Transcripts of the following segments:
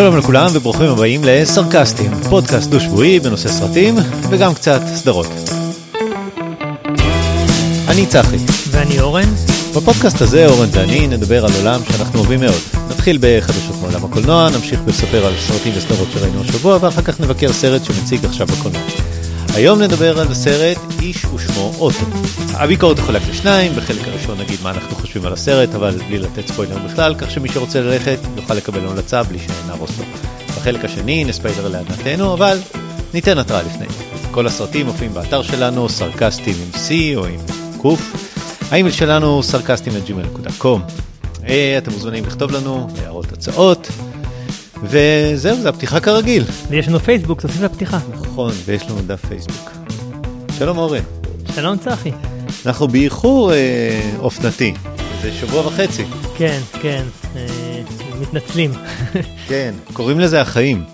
שלום לכולם וברוכים הבאים לסרקסטים, פודקאסט דו-שבועי בנושא סרטים וגם קצת סדרות. אני צחי. ואני אורן. בפודקאסט הזה אורן ואני נדבר על עולם שאנחנו אוהבים מאוד. נתחיל בחדשות מעולם הקולנוע, נמשיך לספר על סרטים וסדרות שראינו השבוע ואחר כך נבקר סרט שמציג עכשיו בקולנוע. היום נדבר על הסרט איש ושמו אוטו. הביקורת תחולק לשניים, בחלק הראשון נגיד מה אנחנו חושבים על הסרט, אבל בלי לתת ספוילר בכלל, כך שמי שרוצה ללכת יוכל לקבל המלצה בלי שנהרוס לו. בחלק השני נספיילר להנתנו, אבל ניתן התראה לפני. כל הסרטים מופיעים באתר שלנו, סרקסטים עם C או עם ק. האימייל שלנו סרקסטים@gmail.com. אה, אתם מוזמנים לכתוב לנו הערות הצעות. וזהו, זה הפתיחה כרגיל. ויש לנו פייסבוק, תוסיף לפתיחה. נכון, ויש לנו דף פייסבוק. שלום אורן. שלום צחי. אנחנו באיחור אה, אופנתי, זה שבוע וחצי. כן, כן, אה, מתנצלים. כן, קוראים לזה החיים.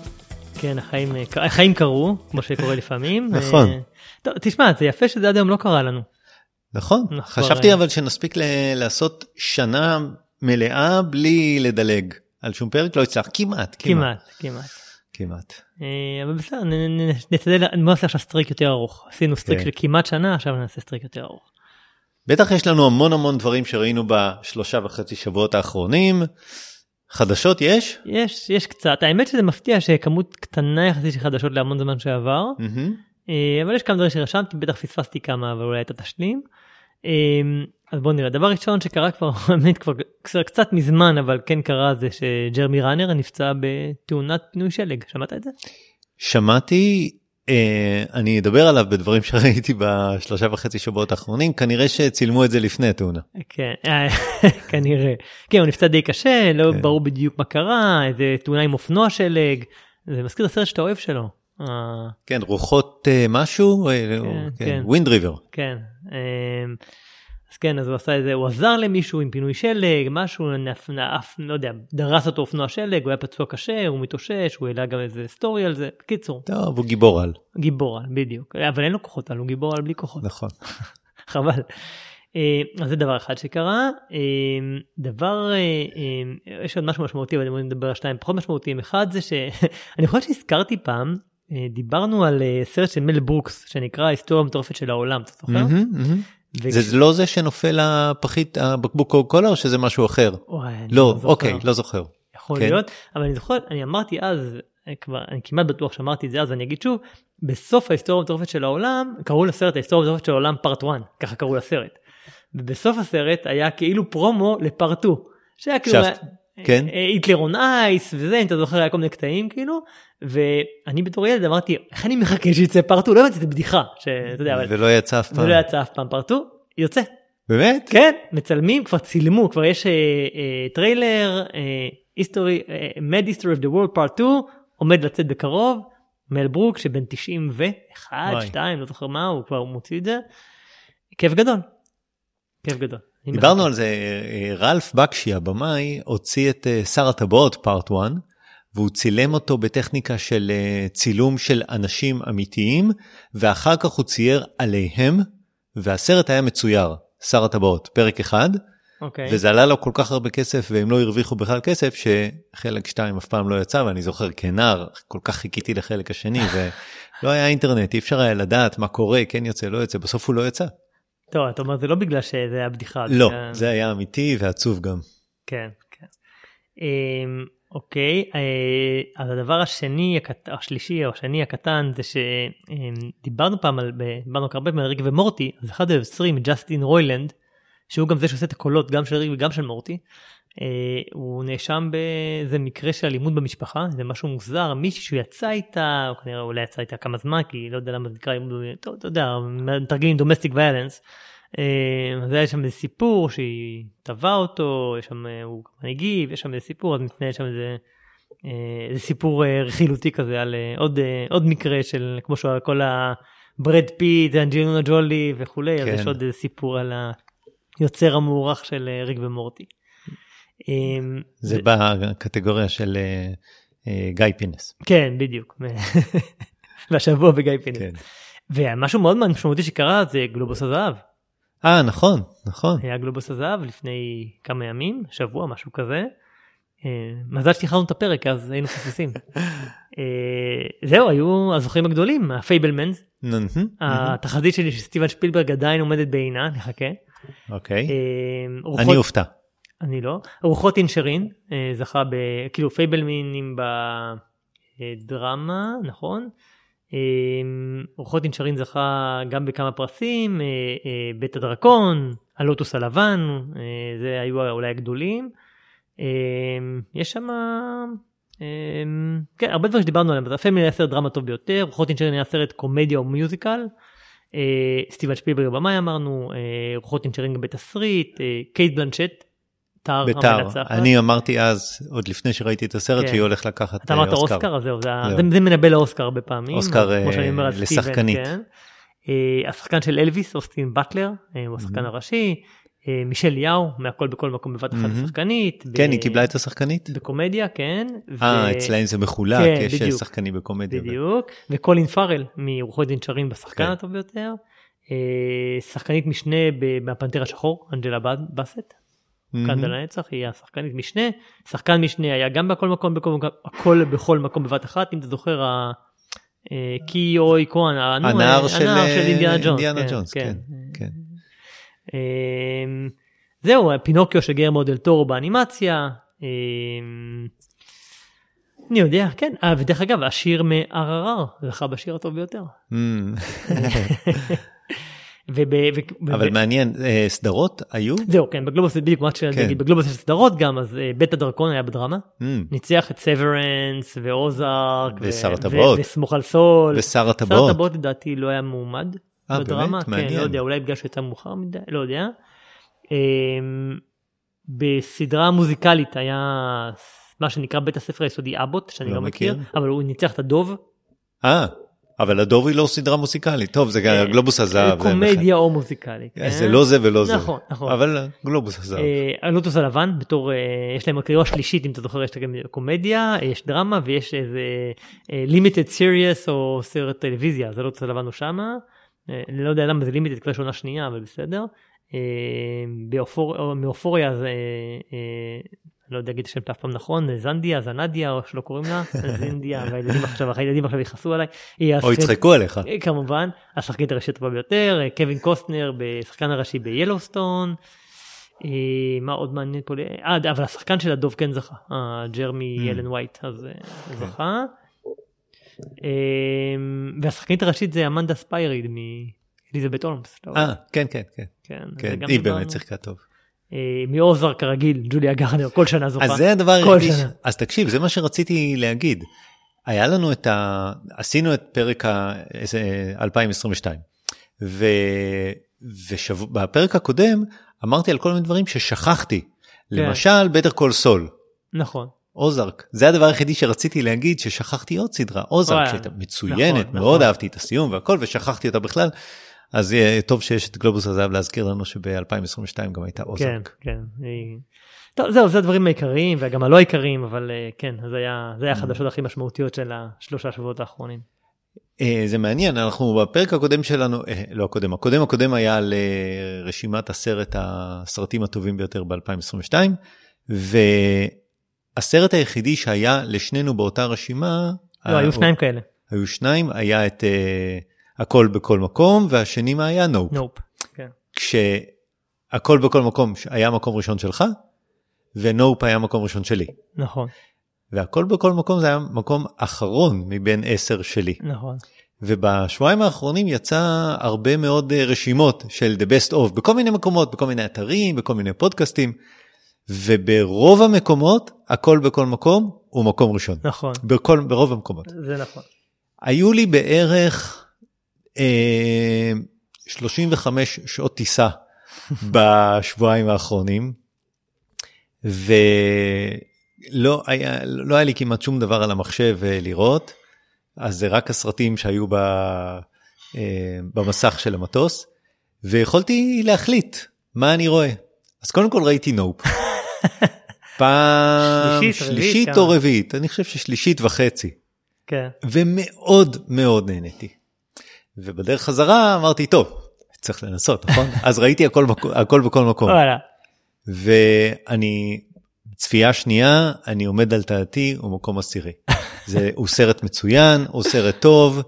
כן, החיים, אה, החיים קרו, כמו שקורה לפעמים. נכון. אה, טוב, תשמע, זה יפה שזה עד היום לא קרה לנו. נכון, נכון. חשבתי אבל שנספיק ל- לעשות שנה מלאה בלי לדלג על שום פרק, לא הצליח, כמעט, כמעט, כמעט, כמעט. אה, אבל בסדר, נ- נ- נ- נשתדל, בוא נעשה עכשיו streak יותר ארוך. עשינו streak כן. של כמעט שנה, עכשיו נעשה streak יותר ארוך. בטח יש לנו המון המון דברים שראינו בשלושה וחצי שבועות האחרונים. חדשות יש? יש, יש קצת, האמת שזה מפתיע שכמות קטנה יחסית של חדשות להמון זמן שעבר. אה, אבל יש כמה דברים שרשמתי, בטח פספסתי כמה, אבל אולי אתה תשלים. אז בוא נראה, דבר ראשון שקרה כבר, באמת כבר קצת- מזמן, אבל כן קרה, זה שג'רמי ראנר נפצע בתאונת פינוי שלג, שמעת את זה? שמעתי, אה, אני אדבר עליו בדברים שראיתי בשלושה וחצי שבועות האחרונים, כנראה שצילמו את זה לפני התאונה. כן, אה, כנראה. כן, הוא נפצע די קשה, לא כן. ברור בדיוק מה קרה, איזה תאונה עם אופנוע שלג, זה מזכיר את הסרט שאתה אוהב שלו. אה, כן, רוחות משהו, כן, כן. Wind River. כן. אז כן, אז הוא עשה איזה, הוא עזר למישהו עם פינוי שלג, משהו, נף, נף, לא יודע, דרס אותו אופנוע שלג, הוא היה פצוע קשה, הוא מתאושש, הוא העלה גם איזה סטורי על זה. בקיצור, טוב, הוא גיבור על, גיבור על, בדיוק. אבל אין לו כוחות על, הוא גיבור על בלי כוחות. נכון. חבל. אה, אז זה דבר אחד שקרה. אה, דבר, אה, יש עוד משהו משמעותי, אבל אני נדבר על שתיים פחות משמעותיים. אחד זה שאני חושב שהזכרתי פעם, דיברנו על סרט של מל ברוקס, שנקרא ההיסטוריה המטורפת של העולם, אתה זוכר? מהמם, מהמם. זה לא זה שנופל הפחית, הבקבוק קוקה קולה או שזה משהו אחר? וואי, אני לא, זוכר. אוקיי, לא זוכר. יכול כן. להיות, אבל אני זוכר, אני אמרתי אז, אה, כבר, אני כמעט בטוח שאמרתי את זה אז, ואני אגיד שוב, בסוף ההיסטוריה המטורפת של העולם, קראו לסרט ההיסטוריה המטורפת של העולם Part 1, ככה קראו לסרט. ובסוף הסרט היה כאילו פרומו ל Part 2, שהיה כאילו, כן. אה, Hitler on Ice וזה, אם אתה זוכר, היה כל מיני קטעים כאילו, ואני בתור ילד אמרתי, איך אני מחכה שיצא Part 2, לא הבנתי, זה בדיחה, שאתה יודע, אבל ולא יצא אף פעם. זה לא יצא אף פעם Part 2, יוצא. באמת? כן, מצלמים, כבר צילמו, כבר יש אה, אה, טריילר, אה, אה, Mad History of the World Part 2, עומד לצאת בקרוב, מל ברוק שבן 91, וואי. 2, לא זוכר מה, הוא כבר מוציא את זה. כיף גדול. כיף גדול. דיברנו. על זה, אה, רלף בקשי הבמאי הוציא את אה, שר הטבעות פארט 1 והוא צילם אותו בטכניקה של אה, צילום של אנשים אמיתיים ואחר כך הוא צייר עליהם והסרט היה מצויר, שר הטבעות, פרק אחד אוקיי. וזה עלה לו כל כך הרבה כסף והם לא הרוויחו בכלל כסף שחלק 2 אף פעם לא יצא ואני זוכר כנער כל כך חיכיתי לחלק השני ולא היה אינטרנט אי אפשר היה לדעת מה קורה כן יוצא לא יוצא בסוף הוא לא יצא. טוב, אתה אומר זה לא בגלל שזה היה בדיחה. לא היה- זה היה אמיתי ועצוב גם. כן, כן. אמ, אוקיי, אה, אז הדבר השני. השלישי או השני הקטן זה שדיברנו פעם על, דיברנו הרבה פעמים על ריק ומורטי, אז אחד היוצרים, ג'סטין רוילנד, שהוא גם זה שעושה את הקולות גם של ריק וגם של מורטי, הוא נאשם באיזה מקרה של אלימות במשפחה, זה משהו מוזר, מישהי שהוא יצא איתה, או כנראה אולי יצא איתה כמה זמן, כי לא יודע למה זה נקרא, אתה יודע, מתרגמים domestic violence. אה, אז היה שם איזה סיפור שהיא תבעה אותו, יש שם, אה, הוא הגיב, יש שם איזה סיפור, אז מתנהל שם איזה, אה, איזה סיפור אה, רכילותי כזה על אה, עוד, אה, עוד מקרה של, כמו שכל הברד פיט, אנג'לינה ג'ולי וכולי, אז כן. יש עוד איזה סיפור על היוצר המוערך של אה, ריק ומורטי. אה, זה בקטגוריה של אה, אה, גיא פינס. כן, בדיוק. והשבוע בגיא פינס. כן. ומשהו מאוד משמעותי שקרה זה גלובוס הזהב. אה נכון נכון היה גלובוס הזהב לפני כמה ימים, שבוע, משהו כזה. אה, מזל שתכננו את הפרק אז היינו מפספסים. אה, זהו היו הזוכים הגדולים הפייבלמנס. התחזית שלי שסטיבן שפילברג עדיין עומדת בעינה נחכה. אוקיי. אני אופתע. אני לא. רוחות אינשרין אה, זכה ב... כאילו פייבלמנס בדרמה, נכון? אה, רוחות אינשרין זכה גם בכמה פרסים, אה, אה, בית הדרקון, הלוטוס הלבן, אה, זה היו אולי הגדולים. אה, יש שם... כן, הרבה דברים שדיברנו עליהם, הפייבלמנס היה סרט דרמה טוב ביותר, רוחות אינשרין היה סרט קומדיה או musical, אה, סטיבן שפילברג במאי אמרנו, אה, רוחות אינשרין גם בתסריט, אה, קייט בלנצ'ט, ביתר. המנצחת. אני אמרתי אז, עוד לפני שראיתי את הסרט, כן. שהיא הולכת לקחת אתה אה, אמרת אוסקר, אז זהו, זה. זה, זה מנבא לאוסקר הרבה פעמים. אוסקר, אומר אה, לשחקנית. כן. אה, השחקן של אלוויס, אוסטין באטלר, הוא השחקן Mhm. הראשי. מישל יאו, מהכל בכל מקום בבת אחת Mhm. השחקנית. ב- כן, היא קיבלה את השחקנית? בקומדיה, כן. אה, ו- אצלהם זה מחולק, כן, יש בדיוק. שחקנים בקומדיה. בדיוק. וקולין פארל מרוחות דין שרים בשחקן כן. הטוב ביותר. שחקנית משנה ב- מהפנתר השחור, אנג'לה באסט. כאן לנצח היא השחקנית משנה, שחקן משנה היה גם בכל מקום, בכל מקום, הכל בכל מקום בבת אחת, אם אתה זוכר, ה- אה, קי אוי כהן, הנער אה, של הנער של אה, אינדיאנה ג'ונס, כן, ג'ונס, כן, כן. אה, זהו, פינוקיו של גרמו דל טורו באנימציה, אה, אני יודע, כן, ודרך אגב, השיר מ-RRR זכה בשיר הטוב ביותר. וב- ו- אבל ו- מעניין, אה, סדרות היו? זהו, כן, בגלובוס, בדיוק מה שרציתי כן. להגיד, בגלובוס יש סדרות גם, אז אה, בית הדרקון היה בדרמה. מהמם. ניצח את סוורנס ואוזארק ושר הטבעות. וסמוך על סול. ושר שר הטבעות. הטבעות לדעתי לא היה מועמד אה, בדרמה, באמת? כן, מעניין. לא יודע, אולי בגלל שהייתה מאוחר מדי, לא יודע. אמ, בסדרה מוזיקלית היה מה שנקרא בית הספר היסודי אבוט, שאני לא לא מכיר, מכיר. אבל הוא ניצח את הדוב. אה, אבל הדוב היא לא סדרה מוזיקלית. טוב, זה אה, גלובוס הזהב. זה קומדיה או מוזיקלית. כן? זה לא זה ולא זה. נכון, נכון. אבל אה, גלובוס הזהב. אה, הלוטוס הלבן בתור אה, יש להם קריאה שלישית אם אתה זוכר יש גם קומדיה יש דרמה ויש איזה לימיטד סיריוס או סרט טלוויזיה אז הלוטוס הלבן הוא שמה. אה, אני לא יודע למה זה לימיטד כבר יש עונה שנייה אבל בסדר. אה, מאופוריה זה אה, אני לא יודע להגיד את השם אף פעם נכון זנדיה זנדיה או שלא קוראים לה זינדיה והילדים עכשיו הילדים עכשיו יכעסו עליי. או יצחקו עליך. אה, כמובן, השחקנית הראשית הטובה ביותר, אה, קווין קוסטנר בשחקן הראשי ביילוסטון. אה, מה עוד מעניין פה? אה, אבל השחקן של הדוב כן זכה, ג'רמי Mm. אלן וייט, אז הוא זכה. והשחקנית הראשית זה אמנדה ספייריד מאליזבת רואה? אה, כן, כן, כן. כן, כן, היא. באמת שיחקה טוב. אה, מאוזר כרגיל, ג'וליה גרנר, כל שנה זוכה. אז זה הדבר כל היחידי. ש- שנה. אז תקשיב, זה מה שרציתי להגיד. היה לנו את ה... עשינו את פרק ה... איזה 2022. ו... ובפרק הקודם אמרתי על כל מיני דברים ששכחתי. למשל, בטר קול סול. נכון. אוזרק. זה הדבר היחידי שרציתי להגיד ששכחתי עוד סדרה. אוזרק שהייתה מצוינת, נכון, מאוד נכון. אהבתי את הסיום והכל ושכחתי אותה בכלל. אז יהיה טוב שיש את גלובוס הזהב להזכיר לנו שב-2022 גם הייתה כן, אוזרק. כן. היא- טוב, זהו, זה הדברים העיקריים וגם הלא עיקריים, אבל אה, כן, זה היה, זה היה Mm. החדשות הכי משמעותיות של השלושה שבועות האחרונים. אה, זה מעניין, אנחנו בפרק הקודם שלנו, אה, לא הקודם, הקודם הקודם היה על אה, רשימת עשרת הסרטים הטובים ביותר ב-2022, והסרט היחידי שהיה לשנינו באותה רשימה, לא, אה, היו שניים כאלה. היו שניים, היה את אה, הכל בכל מקום, והשני מה היה? נופ. נופ. כן. כשהכל בכל מקום היה מקום ראשון שלך, ונופ היה מקום ראשון שלי. נכון, והכל בכל מקום זה היה מקום אחרון מבין עשר שלי. נכון. ובשבועיים האחרונים יצא הרבה מאוד אה, רשימות של The Best of בכל מיני מקומות, בכל מיני אתרים, בכל מיני פודקאסטים, וברוב המקומות, הכל בכל מקום הוא מקום ראשון. נכון, בכל, ברוב המקומות. זה נכון. היו לי בערך 35 שעות טיסה בשבועיים האחרונים, ולא היה, לא היה לי כמעט שום דבר על המחשב אה, לראות, אז זה רק הסרטים שהיו ב, אה, במסך של המטוס, ויכולתי להחליט מה אני רואה. אז קודם כל ראיתי נופ. פעם שלישית, שלישית כמה? או רביעית, אני חושב ששלישית וחצי. כן, ומאוד מאוד נהניתי. ובדרך חזרה אמרתי, טוב, צריך לנסות, נכון? אז ראיתי הכל, הכל בכל מקום. ואני צפייה שנייה, אני עומד על דעתי, הוא מקום עשירי. זה, הוא סרט מצוין, הוא סרט טוב,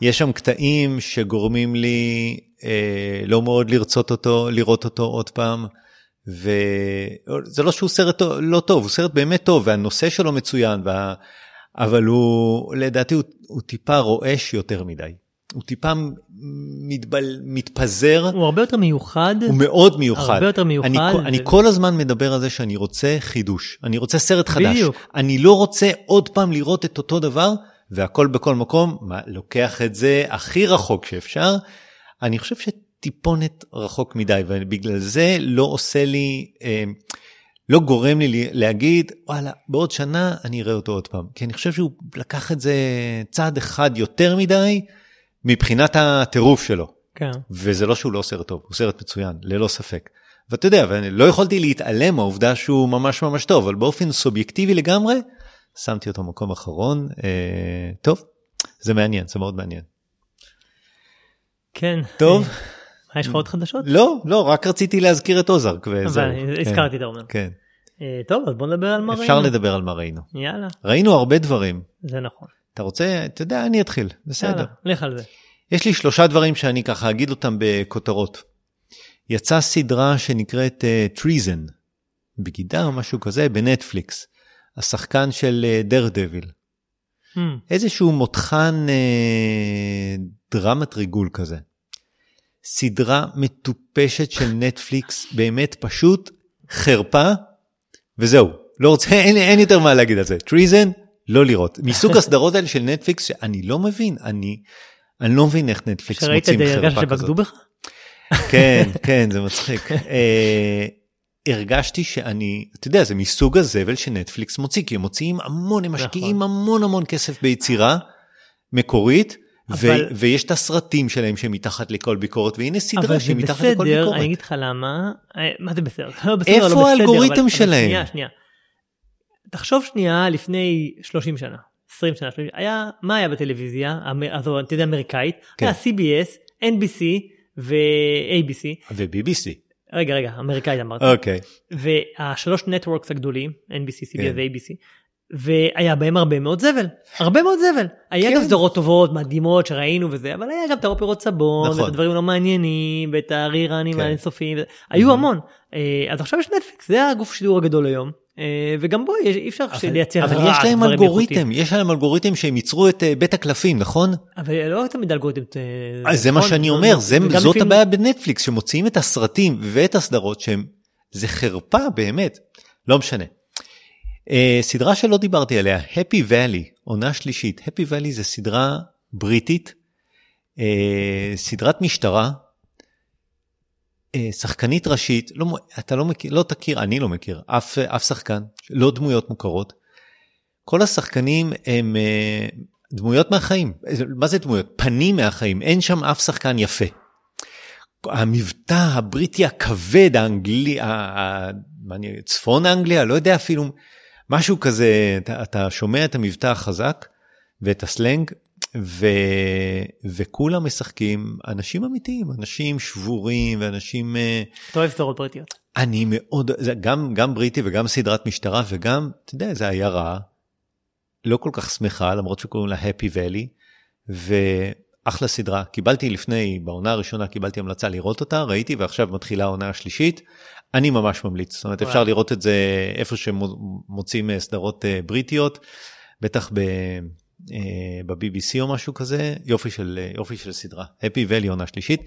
יש שם קטעים שגורמים לי אה, לא מאוד לרצות אותו, לראות אותו עוד פעם. וזה לא שהוא סרט לא טוב, הוא סרט באמת טוב, והנושא שלו מצוין, וה... אבל הוא, לדעתי, הוא, הוא טיפה רועש יותר מדי. הוא טיפה מתבל, מתפזר. הוא הרבה יותר מיוחד. הוא מאוד מיוחד. הרבה יותר מיוחד. אני, ו... אני כל הזמן מדבר על זה שאני רוצה חידוש. אני רוצה סרט חדש. בדיוק. אני לא רוצה עוד פעם לראות את אותו דבר, והכל בכל מקום, מה, לוקח את זה הכי רחוק שאפשר. אני חושב שטיפונת רחוק מדי, ובגלל זה לא עושה לי... אה, לא גורם לי להגיד, וואלה, בעוד שנה אני אראה אותו עוד פעם. כי אני חושב שהוא לקח את זה צעד אחד יותר מדי, מבחינת הטירוף שלו. כן. וזה לא שהוא לא סרט טוב, הוא סרט מצוין, ללא ספק. ואתה יודע, ואני לא יכולתי להתעלם מהעובדה שהוא ממש ממש טוב, אבל באופן סובייקטיבי לגמרי, שמתי אותו מקום אחרון. אה, טוב, זה מעניין, זה מאוד מעניין. כן. טוב. מה, יש לך עוד חדשות? לא, לא, רק רציתי להזכיר את אוזרק וזהו. אבל הזכרתי את האומר. כן. אה, טוב, אז בוא נדבר על מה ראינו. אפשר לדבר על מה ראינו. יאללה, ראינו הרבה דברים. זה נכון. אתה רוצה, אתה יודע, אני אתחיל, בסדר. יאללה, לך על זה. יש לי שלושה דברים שאני ככה אגיד אותם בכותרות. יצאה סדרה שנקראת Treason, uh, בגידה או משהו כזה, בנטפליקס. השחקן של דר uh, דוויל. Hmm. איזשהו מותחן uh, דרמת ריגול כזה. סדרה מטופשת של נטפליקס, באמת פשוט חרפה, וזהו. לא רוצה, אין, אין יותר מה להגיד על זה. Treason, לא לראות. מסוג הסדרות האלה של נטפליקס שאני לא מבין, אני, אני לא מבין איך נטפליקס מוצאים חרפה כזאת. שראית את הרגשת שבגדו בך? כן, כן, זה מצחיק. אה, הרגשתי שאני, אתה יודע, זה מסוג הזבל שנטפליקס מוציא, כי הם מוציאים המון, הם משקיעים נכון. המון המון כסף ביצירה מקורית. אבל- ו- ויש את הסרטים שלהם שמתחת לכל ביקורת, והנה אבל סדרה זה שמתחת לכל בסדר, ביקורת. אני אגיד לך למה, אה, מה זה בסדר? לא בסדר, איפה לא בסדר, האלגוריתם אבל- אבל שלהם? שנייה, שנייה. תחשוב שנייה לפני 30 שנה, 20 שנה, 30, היה, מה היה בטלוויזיה, אז אתה יודע, אמריקאית? כן. היה CBS, NBC ו-ABC. ו-BBC. רגע, רגע, אמריקאית אמרתי. אוקיי. והשלוש נטוורקס הגדולים, NBC, CBS כן. ו-ABC, והיה בהם הרבה מאוד זבל, הרבה מאוד זבל. היה כן. גם סדרות טובות, מדהימות שראינו וזה, אבל היה גם את האופרות סבון, נכון. ואת הדברים הלא מעניינים, ואת הריראנים כן. האינסופיים, היו המון. אה, אז עכשיו יש נטפליקס, זה הגוף השידור הגדול היום, אה, וגם בו אי אפשר לייצר אבל רק יש להם אלגוריתם. יש להם אלגוריתם שהם ייצרו את אה, בית הקלפים, נכון? אבל לא תמיד אלגוריתם. אז זה מה נכון, שאני לא- אומר, זה- וגם זאת לפעמים- הבעיה בנטפליקס, שמוציאים את הסרטים ואת הסדרות שהם, זה חרפה באמת, לא משנה. אה, סדרה שלא דיברתי עליה, Happy Valley, עונה שלישית. Happy Valley זה סדרה בריטית, אה, סדרת משטרה, שחקנית ראשית, לא, אתה לא מכיר, לא תכיר, אני לא מכיר, אף, אף שחקן, לא דמויות מוכרות. כל השחקנים הם אה, דמויות מהחיים. מה זה דמויות? פנים מהחיים, אין שם אף שחקן יפה. המבטא הבריטי הכבד, האנגלי, צפון אנגליה, לא יודע אפילו, משהו כזה, אתה, אתה שומע את המבטא החזק ואת הסלנג, ו, וכולם משחקים אנשים אמיתיים, אנשים שבורים ואנשים... אה, אתה אוהב סדרות בריטיות. אני מאוד, זה גם, גם בריטי וגם סדרת משטרה וגם, אתה יודע, זה עיירה לא כל כך שמחה, למרות שקוראים לה Happy Valley, ואחלה סדרה. קיבלתי לפני, בעונה הראשונה קיבלתי המלצה לראות אותה, ראיתי ועכשיו מתחילה העונה השלישית. אני ממש ממליץ, זאת אומרת. אפשר לראות את זה איפה שמוצאים אה, סדרות אה, בריטיות, בטח ב... אה, ב-BBC או משהו כזה, יופי של, אה, יופי של סדרה. Happy Valley עונה שלישית.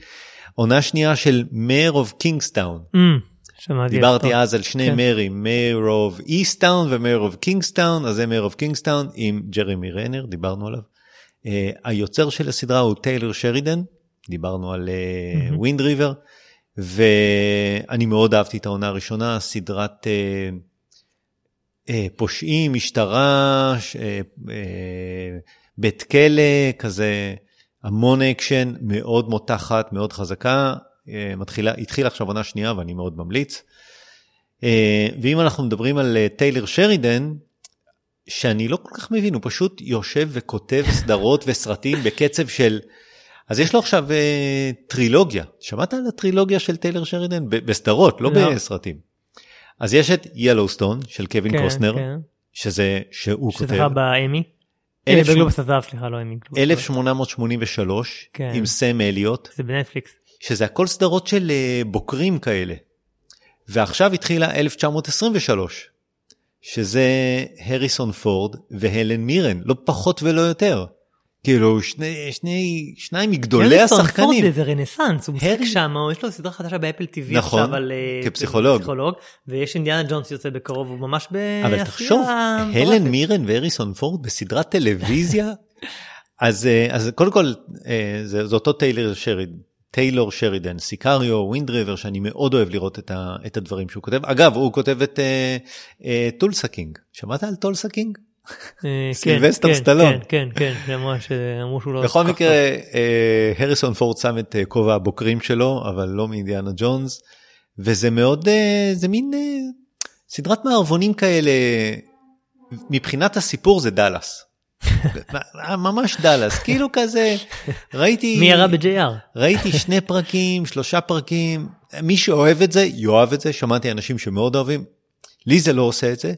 עונה שנייה של Mayor of Kingstown. Mm. דיברתי טוב. אז על שני כן. מרים, Mare of Easttown ו Mayor of Kingstown, אז זה Mayor of Kingstown עם ג'רמי רנר, דיברנו עליו. Uh, היוצר של הסדרה הוא טיילר שרידן, דיברנו על. Wind uh, River, ואני מאוד אהבתי את העונה הראשונה, סדרת uh, פושעים, משטרה, uh, uh, בית כלא, כזה המון אקשן, מאוד מותחת, מאוד חזקה, אה, מתחילה, התחילה עכשיו עונה שנייה ואני מאוד ממליץ. אה, ואם אנחנו מדברים על אה, טיילר שרידן, שאני לא כל כך מבין, הוא פשוט יושב וכותב סדרות וסרטים בקצב של... אז יש לו עכשיו אה, טרילוגיה, שמעת על הטרילוגיה של טיילר שרידן? בסדרות, לא, לא. בסרטים. אז יש את ילוסטון של קווין כן, קוסטנר, כן. שזה, שהוא כותב, שזכה באמי. אלף אה, בגלובוס הזהב, סליחה, לא אמי. גלובוס. 1883 כן. עם סם אליוט, זה בנטפליקס. שזה הכל סדרות של אה, בוקרים כאלה. ועכשיו התחילה 1923, שזה הריסון פורד והלן מירן, לא פחות ולא יותר. כאילו שני, שני, שניים מגדולי הריסון השחקנים. פורד זה רנסאנס, הוא משחק שם, יש לו סדרה חדשה באפל TV נכון, עכשיו על... אה, כפסיכולוג. פסיכולוג, ויש אינדיאנה ג'ונס יוצא בקרוב, הוא ממש בעשייה אבל תחשוב, הלן מירן והריסון פורד בסדרת טלוויזיה, אז, אה, אז קודם כל אה, זה, זה אותו טיילר שריד, טיילור שרידן, סיקריו, Wind River, שאני מאוד אוהב לראות את, ה, את הדברים שהוא כותב. אגב, הוא כותב את Tulsa King. שמעת על Tulsa King? סילבסטר סטלון. כן, כן, כן, ממש אה, אמרו שהוא לא... בכל מקרה, אה, הריסון פורד שם את אה, כובע הבוקרים שלו, אבל לא מאינדיאנה ג'ונס, וזה מאוד, אה, זה מין אה, סדרת מערבונים כאלה, מבחינת הסיפור זה דאלאס. ממש דאלאס, כאילו כזה, ראיתי. מי ירה ב-JR? ראיתי שני פרקים, שלושה פרקים, מי שאוהב את זה, יאהב את זה, שמעתי אנשים שמאוד אוהבים, לי זה לא עושה את זה,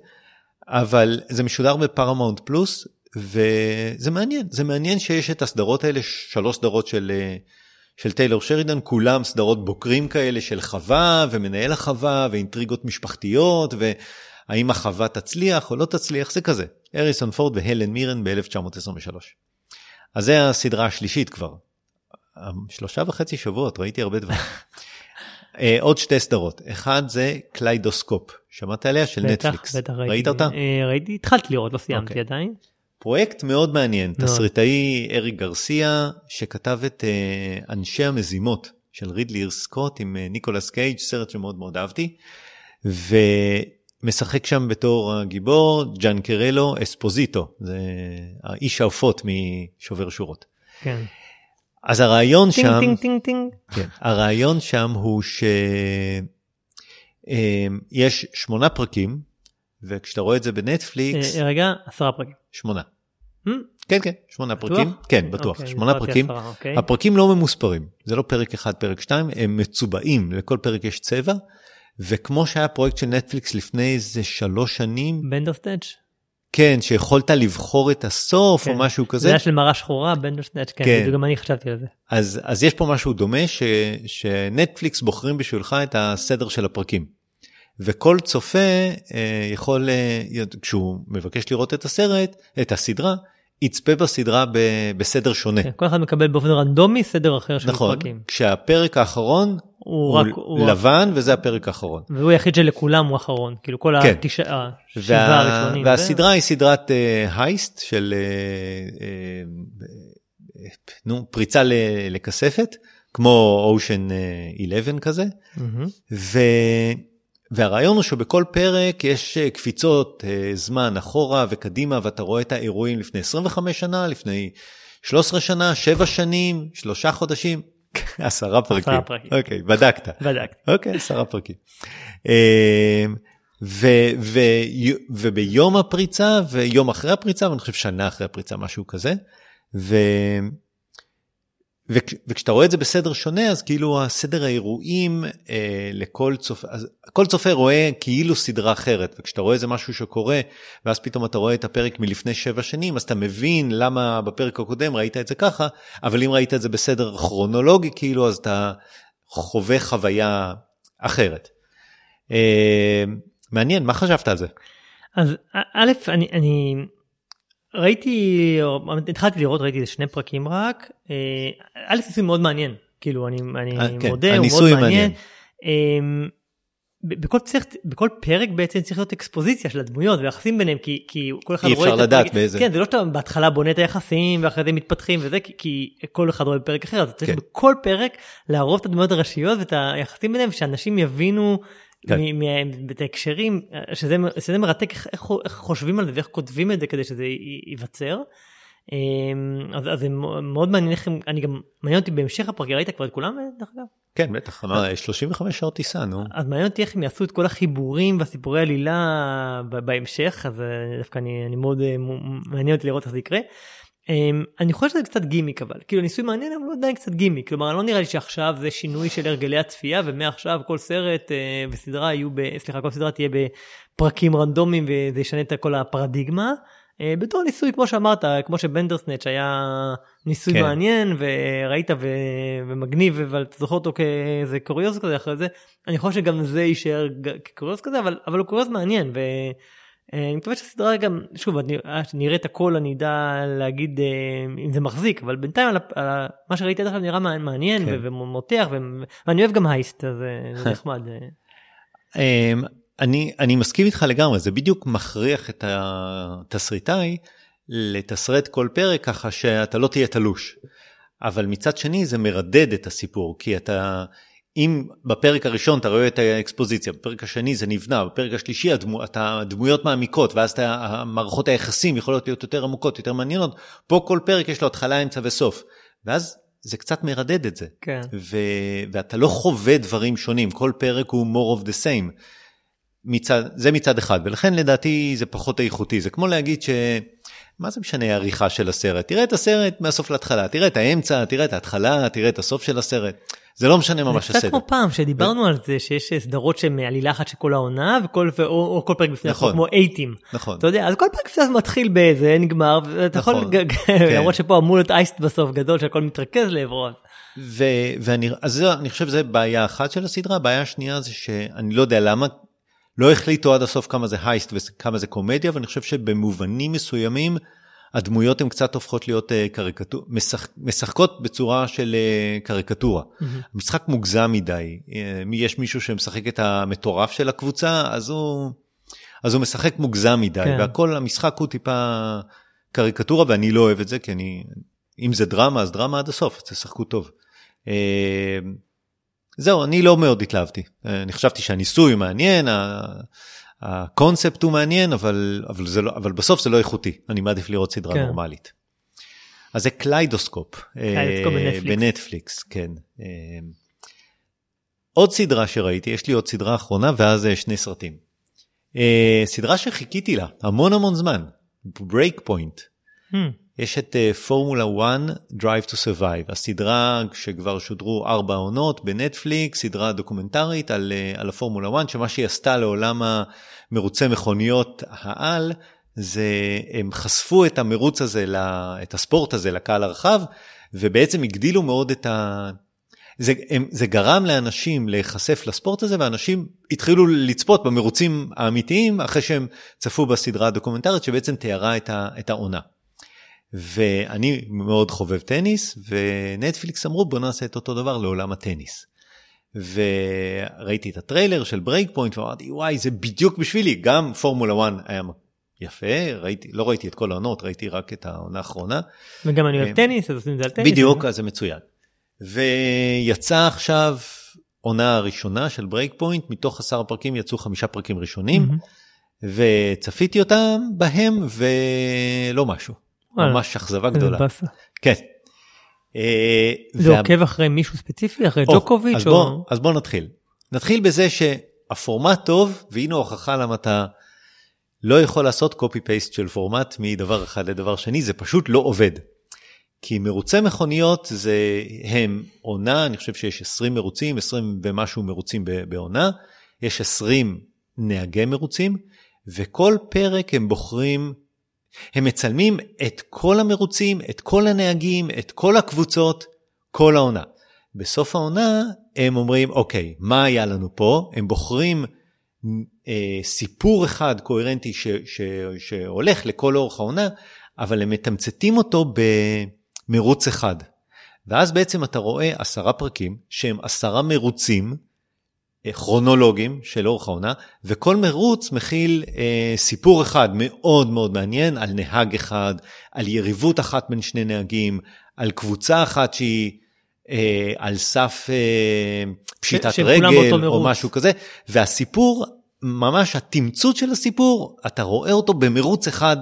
אבל זה משודר בפרמאונט פלוס, וזה מעניין, זה מעניין שיש את הסדרות האלה, שלוש סדרות של, אה, של טיילור שרידן, כולם סדרות בוקרים כאלה של חווה ומנהל החווה ואינטריגות משפחתיות, והאם החווה תצליח או לא תצליח, זה כזה. הריסון פורד והלן מירן ב-1923. אז זה הסדרה השלישית כבר. שלושה וחצי שבועות, ראיתי הרבה דברים. אה, עוד שתי סדרות, אחד זה קליידוסקופ, שמעת עליה? של בטח, נטפליקס. בטח, ראיתי. ראית אותה? אה, ראיתי, התחלתי לראות, לא סיימתי אוקיי. עדיין. פרויקט מאוד מעניין, מאוד. תסריטאי אריק גרסיה, שכתב את אה, אנשי המזימות של רידלי סקוט עם אה, ניקולס קייג', סרט שמאוד מאוד אהבתי, ומשחק שם בתור הגיבור ג'אן קרלו אספוזיטו, זה האיש העופות משובר שורות. כן. אז הרעיון טינג שם, טינג טינג טינג. כן, הרעיון שם הוא שיש שמונה פרקים, וכשאתה רואה את זה בנטפליקס, אה, רגע, עשרה פרקים. שמונה. Hmm? כן, כן, שמונה בטוח? פרקים. כן, בטוח, אוקיי, שמונה פרקים. עשרה, אוקיי. הפרקים לא ממוספרים, זה לא פרק אחד, פרק שתיים, הם מצובעים, לכל פרק יש צבע, וכמו שהיה פרויקט של נטפליקס לפני איזה שלוש שנים, בנדרסנאץ'? כן, שיכולת לבחור את הסוף או כן. משהו זה כזה, היה של מראה שחורה, בנדרסנאץ', כן, כן. גם אני חשבתי על זה. אז, אז יש פה משהו דומה, ש, שנטפליקס בוחרים בשבילך את הסדר של הפרקים. וכל צופה אה, יכול, אה, כשהוא מבקש לראות את הסרט, את הסדרה, יצפה בסדרה ב, בסדר שונה. כן, כל אחד מקבל באופן רנדומי סדר אחר של נכון, פרקים. כשהפרק האחרון הוא הוא, רק, הוא לבן וזה הפרק האחרון. והוא היחיד שלכולם הוא אחרון, כאילו כל כן. התשעה, השבעה וה, הראשונים. והסדרה היא סדרת uh, הייסט של uh, uh, נו, פריצה ל, לכספת, כמו אושן uh, 11 כזה, זה- מהמם. ו, והרעיון הוא שבכל פרק יש קפיצות זמן אחורה וקדימה ואתה רואה את האירועים לפני 25 שנה, לפני 13 שנה, 7 שנים, 3 חודשים, עשרה פרקים. עשרה פרקים. אוקיי, בדקת. בדקתי. אוקיי, עשרה פרקים. אמ, ו- ו- וביום הפריצה ויום אחרי הפריצה, ואני חושב שנה אחרי הפריצה, משהו כזה. ו... וכ- וכשאתה רואה את זה בסדר שונה, אז כאילו הסדר האירועים אה, לכל צופה, כל צופה רואה כאילו סדרה אחרת, וכשאתה רואה איזה משהו שקורה, ואז פתאום אתה רואה את הפרק מלפני שבע שנים, אז אתה מבין למה בפרק הקודם ראית את זה ככה, אבל אם ראית את זה בסדר כרונולוגי, כאילו, אז אתה חווה חוויה אחרת. אה, מעניין, מה חשבת על זה? אז א', אני, אני ראיתי, התחלתי לראות, ראיתי איזה שני פרקים רק. אה, א', ניסוי מאוד מעניין, כאילו אני, אני אה, כן, מודה, הוא מאוד מעניין. מעניין. אה, ב- בכל, צריך, בכל פרק בעצם צריך להיות אקספוזיציה של הדמויות ויחסים ביניהם כי, כי כל אחד אי רואה אפשר את לדעת באיזה. כן זה לא שאתה בהתחלה בונה את היחסים ואחרי זה מתפתחים וזה כי, כי כל אחד רואה בפרק אחר אז צריך כן. בכל פרק לערוב את הדמויות הראשיות ואת היחסים ביניהם שאנשים יבינו כן. את ההקשרים שזה, שזה מרתק איך, איך, חושבים על זה ואיך כותבים את זה כדי שזה ייווצר. אמ, אז, אז זה מאוד מעניין איך הם, אני גם מעניין אותי בהמשך הפרק ראית כבר את כולם דרך אגב? כן, בטח, אמר, 35 שעות טיסה, נו. אז מעניין אותי איך הם יעשו את כל החיבורים והסיפורי עלילה בהמשך אז אה, דווקא אני, אני מאוד אה, מעניין אותי לראות איך זה יקרה. אמ, אני חושב שזה קצת גימיק אבל, כאילו ניסוי מעניין אבל הוא עדיין קצת גימיק, כלומר לא נראה לי שעכשיו זה שינוי של הרגלי הצפייה ומעכשיו כל סרט אה, וסדרה יהיו, ב, סליחה כל סדרה תהיה בפרקים רנדומיים וזה ישנה את כל הפרדיגמה. אה, בתור ניסוי כמו שאמרת, כמו שבנדרסנץ' היה ניסוי כן. מעניין וראית ו... ומגניב אבל אתה זוכר אותו כאיזה קוריוז כזה אחרי זה, אני חושב שגם זה יישאר כקוריוז כזה אבל, אבל הוא קוריוז מעניין. ו... אה, אני מקווה שהסדרה גם, שוב, אני אה, אראה את הכל אני אדע להגיד אה, אם זה מחזיק, אבל בינתיים על, על מה שראיתי עד עכשיו נראה מעניין כן. ומותח, ואני אוהב גם הייסט, אז זה נחמד. אמ, אני, אני מסכים איתך לגמרי, זה בדיוק מכריח את התסריטאי לתסרט כל פרק ככה שאתה לא תהיה תלוש. אבל מצד שני זה מרדד את הסיפור, כי אתה, אם בפרק הראשון אתה רואה את האקספוזיציה, בפרק השני זה נבנה, בפרק השלישי הדמו, אתה, הדמויות מעמיקות, ואז אתה, מערכות היחסים יכולות להיות יותר עמוקות, יותר מעניינות, פה כל פרק יש לו התחלה, אמצע וסוף. ואז זה קצת מרדד את זה. כן. ו, ואתה לא חווה דברים שונים, כל פרק הוא more of the same. מצד, זה מצד אחד, ולכן לדעתי זה פחות איכותי. זה כמו להגיד ש... מה זה משנה העריכה של הסרט? תראה את הסרט מהסוף להתחלה, תראה את האמצע, תראה את ההתחלה, תראה את הסוף של הסרט. זה לא משנה ממש הסדר. זה קצת כמו פעם שדיברנו ו... על זה שיש סדרות שהן עלילה אחת של כל העונה וכל או, או כל פרק בפני נכון, כמו אייטים. נכון. אתה יודע אז כל פרק בפני מתחיל באיזה נגמר ואתה נכון, יכול כן. למרות שפה אמור להיות אייסט בסוף גדול שהכל מתרכז לעברו. ו- ואני אז זה, אני חושב שזה בעיה אחת של הסדרה בעיה שנייה זה שאני לא יודע למה לא החליטו עד הסוף כמה זה הייסט וכמה זה קומדיה ואני חושב שבמובנים מסוימים. הדמויות הן קצת הופכות להיות אה, קריקטור, משחק, משחקות בצורה של אה, קריקטורה. Mm-hmm. המשחק מוגזם מדי. אה, יש מישהו שמשחק את המטורף של הקבוצה, אז הוא, אז הוא משחק מוגזם מדי, כן. והכל, המשחק הוא טיפה קריקטורה, ואני לא אוהב את זה, כי אני, אם זה דרמה, אז דרמה עד הסוף, תשחקו טוב. זהו, אני לא מאוד התלהבתי. אני חשבתי שהניסוי מעניין, הקונספט הוא מעניין, אבל, אבל, לא, אבל בסוף זה לא איכותי, אני מעדיף לראות סדרה כן. נורמלית. אז זה קליידוסקופ. קליידוסקופ אה, בנטפליקס. בנטפליקס, כן. אה, עוד סדרה שראיתי, יש לי עוד סדרה אחרונה ואז אה, שני סרטים. אה, סדרה שחיכיתי לה המון המון זמן, Break Point. Hmm. יש את פורמולה uh, 1 Drive to Survive, הסדרה שכבר שודרו ארבע עונות בנטפליקס, סדרה דוקומנטרית על, uh, על הפורמולה 1, שמה שהיא עשתה לעולם המרוצי מכוניות העל, זה הם חשפו את המרוץ הזה, את הספורט הזה לקהל הרחב, ובעצם הגדילו מאוד את ה... זה, הם, זה גרם לאנשים להיחשף לספורט הזה, ואנשים התחילו לצפות במרוצים האמיתיים אחרי שהם צפו בסדרה הדוקומנטרית שבעצם תיארה את, ה, את העונה. ואני מאוד חובב טניס, ונטפליקס אמרו בוא נעשה את אותו דבר לעולם הטניס. וראיתי את הטריילר של Break Point ואמרתי וואי זה בדיוק בשבילי, גם פורמולה 1 היה יפה, ראיתי, לא ראיתי את כל העונות, ראיתי רק את העונה האחרונה. וגם אני אוהב אה, טניס, אז עושים את זה על טניס. בדיוק, אז זה מצוין. ויצא עכשיו עונה הראשונה של Break Point, מתוך עשר פרקים יצאו חמישה פרקים ראשונים, וצפיתי אותם בהם ולא משהו. ממש אכזבה גדולה. כן. אה, זה עוקב אחרי מישהו ספציפי? אחרי ג'וקוביץ'? אז בוא נתחיל. נתחיל בזה שהפורמט טוב, והנה הוכחה למה אתה לא יכול לעשות קופי פייסט של פורמט מדבר אחד לדבר שני, זה פשוט לא עובד. כי מרוצי מכוניות זה הם עונה, אני חושב שיש 20 מרוצים, 20 ומשהו מרוצים בעונה, יש 20 נהגי מרוצים, וכל פרק הם בוחרים הם מצלמים את כל המרוצים, את כל הנהגים, את כל הקבוצות, כל העונה. בסוף העונה הם אומרים, אוקיי, מה היה לנו פה? הם בוחרים אה, סיפור אחד קוהרנטי ש, ש, שהולך לכל אורך העונה, אבל הם מתמצתים אותו במרוץ אחד. ואז בעצם אתה רואה עשרה פרקים שהם עשרה מרוצים כרונולוגיים של אורך העונה, וכל מרוץ מכיל אה, סיפור אחד מאוד מאוד מעניין על נהג אחד, על יריבות אחת בין שני נהגים, על קבוצה אחת שהיא אה, על סף אה, פשיטת רגל או משהו כזה, והסיפור, ממש התמצות של הסיפור, אתה רואה אותו במרוץ אחד.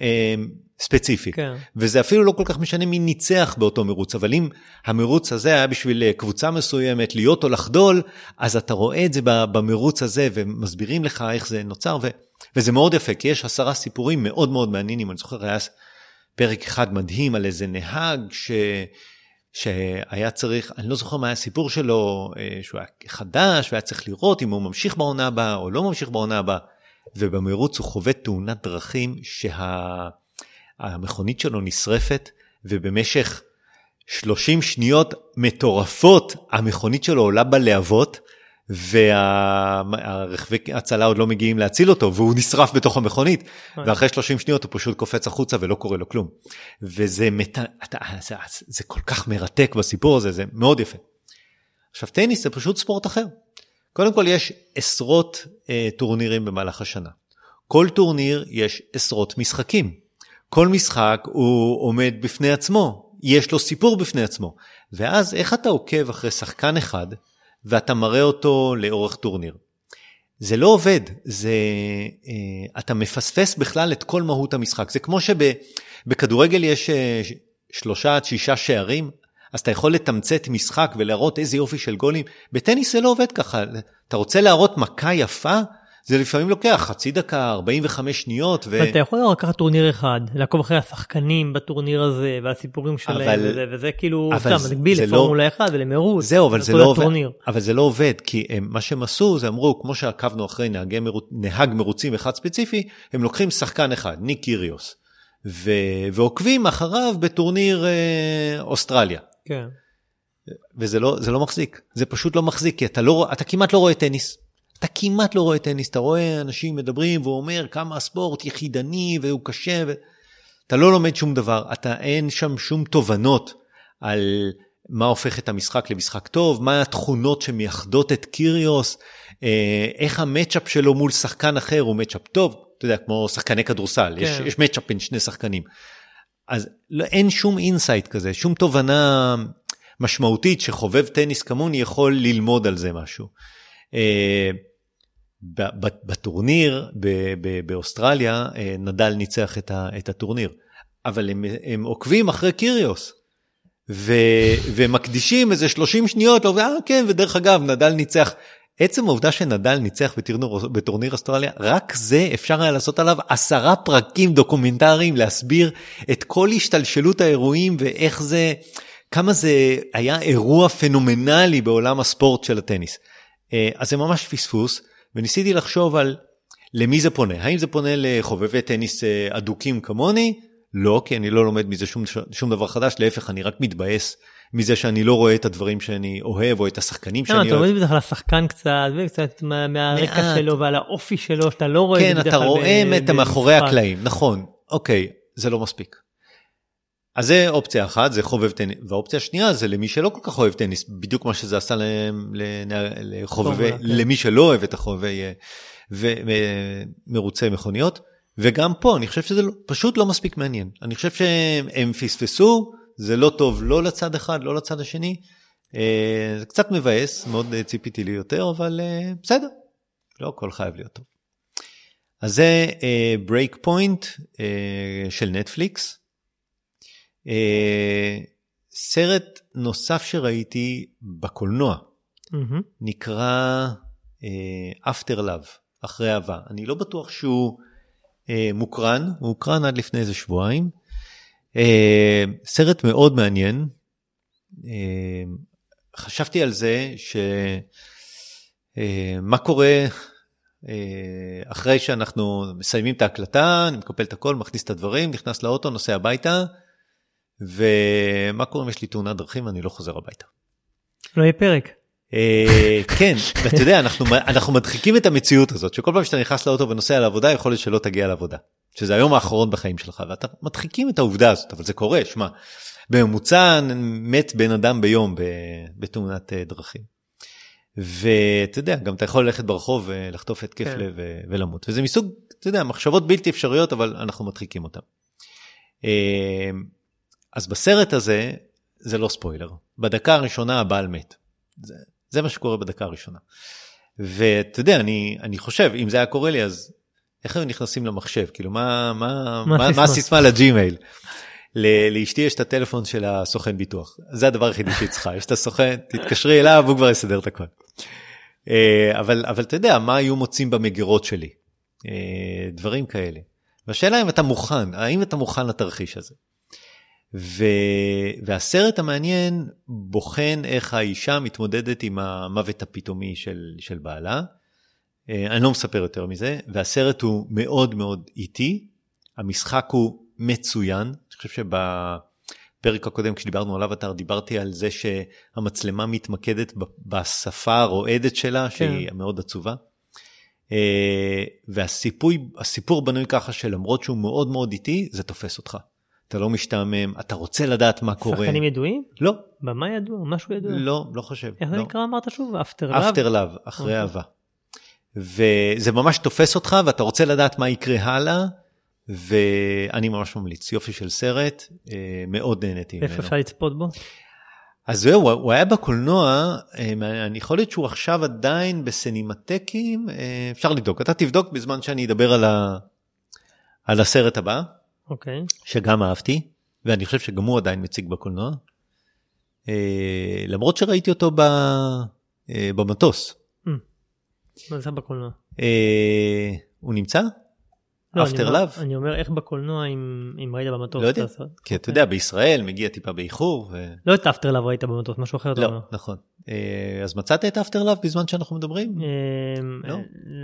אה, ספציפי. כן. וזה אפילו לא כל כך משנה מי ניצח באותו מרוץ, אבל אם המרוץ הזה היה בשביל אה, קבוצה מסוימת להיות או לחדול, אז אתה רואה את זה במרוץ הזה ומסבירים לך איך זה נוצר, ו... וזה מאוד יפה, כי יש עשרה סיפורים מאוד מאוד מעניינים, אני זוכר היה פרק אחד מדהים על איזה נהג ש... שהיה צריך, אני לא זוכר מה היה הסיפור שלו, אה, שהוא היה חדש והיה צריך לראות אם הוא ממשיך בעונה הבאה או לא ממשיך בעונה הבאה. ובמרוץ הוא חווה תאונת דרכים שהמכונית שה... שלו נשרפת ובמשך 30 שניות מטורפות המכונית שלו עולה בלהבות והרכבי הצלה עוד לא מגיעים להציל אותו והוא נשרף בתוך המכונית ואחרי 30 שניות הוא פשוט קופץ החוצה ולא קורה לו כלום. וזה מת... אתה, זה, זה כל כך מרתק בסיפור הזה זה מאוד יפה. עכשיו טניס זה פשוט ספורט אחר. קודם כל יש עשרות אה, טורנירים במהלך השנה. כל טורניר יש עשרות משחקים. כל משחק הוא עומד בפני עצמו, יש לו סיפור בפני עצמו. ואז איך אתה עוקב אחרי שחקן אחד ואתה מראה אותו לאורך טורניר? זה לא עובד, זה, אה, אתה מפספס בכלל את כל מהות המשחק. זה כמו שבכדורגל יש אה, שלושה עד שישה שערים, אז אתה יכול לתמצת משחק ולהראות איזה יופי של גולים. בטניס זה לא עובד ככה. אתה רוצה להראות מכה יפה? זה לפעמים לוקח חצי דקה, 45 שניות. ו... אבל אתה יכול לקחת טורניר אחד, לעקוב אחרי השחקנים בטורניר הזה והסיפורים שלהם, אבל... וזה, וזה כאילו, סתם, מקביל לפורמולה לא... 1 ולמרוץ. זהו, אבל זה לא עובד, אבל זה לא עובד, כי הם, מה שהם עשו, זה אמרו, כמו שעקבנו אחרי נהגי מרוץ, נהג מרוצים אחד ספציפי, הם לוקחים שחקן אחד, ניק קיריוס, ו... ועוקבים אחריו בטורניר אה, אוסטרליה. כן. וזה לא, זה לא מחזיק, זה פשוט לא מחזיק, כי אתה, לא, אתה כמעט לא רואה טניס. אתה כמעט לא רואה טניס, אתה רואה אנשים מדברים והוא אומר כמה הספורט יחידני והוא קשה, ו... אתה לא לומד שום דבר, אתה אין שם שום תובנות על מה הופך את המשחק למשחק טוב, מה התכונות שמייחדות את קיריוס, אה, איך המצ'אפ שלו מול שחקן אחר הוא מצ'אפ טוב, אתה יודע, כמו שחקני כדורסל, כן. יש, יש מצ'אפ בין שני שחקנים. אז לא, אין שום insight כזה, שום תובנה משמעותית שחובב טניס כמוני יכול ללמוד על זה משהו. אה, בטורניר באוסטרליה אה, נדל ניצח את הטורניר, אבל הם, הם עוקבים אחרי קיריוס. ו, ומקדישים איזה 30 שניות, אה כן, ודרך אגב, נדל ניצח. עצם העובדה שנדל ניצח בטורניר, בטורניר אוסטרליה, רק זה אפשר היה לעשות עליו עשרה פרקים דוקומנטריים, להסביר את כל השתלשלות האירועים ואיך זה, כמה זה היה אירוע פנומנלי בעולם הספורט של הטניס. אה, אז זה ממש פספוס. וניסיתי לחשוב על למי זה פונה, האם זה פונה לחובבי טניס אה, אדוקים כמוני? לא, כי אני לא לומד מזה שום, שום דבר חדש, להפך, אני רק מתבאס מזה שאני לא רואה את הדברים שאני אוהב, או את השחקנים שאני אוהב. אתה לומד בדרך כלל השחקן קצת, וקצת מהרקע שלו ועל האופי שלו, שאתה לא רואה כן, אתה רואה את המאחורי הקלעים, נכון, אוקיי, זה לא מספיק. אז זה אופציה אחת, זה חובב טניס, והאופציה השנייה זה למי שלא כל כך אוהב טניס, בדיוק מה שזה עשה לחובבי, כן. למי שלא אוהב את החובבי ומרוצי מכוניות, וגם פה אני חושב שזה לא, פשוט לא מספיק מעניין. אני חושב שהם פספסו, זה לא טוב לא לצד אחד, לא לצד השני. אה, זה קצת מבאס, מאוד ציפיתי לי יותר, אבל אה, בסדר, לא הכל חייב להיות טוב. אז זה Break Point של נטפליקס. אה, סרט נוסף שראיתי בקולנוע mm-hmm. נקרא אה, After Love, אחרי אהבה. אני לא בטוח שהוא אה, מוקרן, הוא מוקרן עד לפני איזה שבועיים. אה, סרט מאוד מעניין. אה, חשבתי על זה שמה אה, קורה אה, אחרי שאנחנו מסיימים את ההקלטה, אני מקפל את הכל, מכניס את הדברים, נכנס לאוטו, נוסע הביתה. ומה קורה אם יש לי תאונת דרכים ואני לא חוזר הביתה. לא יהיה פרק. אה, כן, ואתה יודע, אנחנו, אנחנו מדחיקים את המציאות הזאת, שכל פעם שאתה נכנס לאוטו ונוסע לעבודה, יכול להיות שלא תגיע לעבודה. שזה היום האחרון בחיים שלך, ואתה מדחיקים את העובדה הזאת, אבל זה קורה, שמע, בממוצע מת בן אדם ביום בתאונת אה, דרכים. ואתה יודע, גם אתה יכול ללכת ברחוב ולחטוף התקף כן. לב ולמות, וזה מסוג, אתה יודע, מחשבות בלתי אפשריות, אבל אנחנו מדחיקים אותן. אה, אז בסרט הזה, זה לא ספוילר, בדקה הראשונה הבעל מת. זה, זה מה שקורה בדקה הראשונה. ואתה יודע, אני, אני חושב, אם זה היה קורה לי, אז איך היו נכנסים למחשב? כאילו, מה, מה, מה, מה, מה הסיסמה לג'ימייל? לאשתי יש את הטלפון של הסוכן ביטוח, זה הדבר היחידי שהיא צריכה, יש את הסוכן, תתקשרי אליו, הוא כבר יסדר את הכל. אה, אבל, אבל אתה יודע, מה היו מוצאים במגירות שלי? אה, דברים כאלה. והשאלה אם אתה מוכן, האם אתה מוכן לתרחיש הזה. ו... והסרט המעניין בוחן איך האישה מתמודדת עם המוות הפתאומי של, של בעלה. אה, אני לא מספר יותר מזה, והסרט הוא מאוד מאוד איטי, המשחק הוא מצוין, אני חושב שבפרק הקודם כשדיברנו על אבטר דיברתי על זה שהמצלמה מתמקדת בשפה הרועדת שלה, כן. שהיא מאוד עצובה. אה, והסיפור בנוי ככה שלמרות שהוא מאוד מאוד איטי, זה תופס אותך. אתה לא משתעמם, אתה רוצה לדעת מה קורה. שחקנים ידועים? לא. במה ידוע? משהו ידוע? לא, לא חושב. איך לא. זה נקרא אמרת שוב? After Love? After Love, אחרי אוקיי. אהבה. וזה ממש תופס אותך ואתה רוצה לדעת מה יקרה הלאה, ואני ממש ממליץ, יופי של סרט, אה, מאוד נהניתי ממנו. איפה אפשר לצפות בו? אז זהו, הוא היה בקולנוע, אה, אני יכול להיות שהוא עכשיו עדיין בסינמטקים, אה, אפשר לבדוק, אתה תבדוק בזמן שאני אדבר על, ה... על הסרט הבא, אוקיי. שגם אהבתי, ואני חושב שגם הוא עדיין מציג בקולנוע, למרות שראיתי אותו ב... במטוס. מה זה בקולנוע? הוא נמצא? לא, After אני, Love? אני אומר איך בקולנוע אם, אם ראית במטוס. לא יודע, כי אתה יודע בישראל מגיע טיפה באיחור. ו... לא את After Love ראית במטוס, משהו אחר לא. נכון. אז מצאת את After Love בזמן שאנחנו מדברים? לא?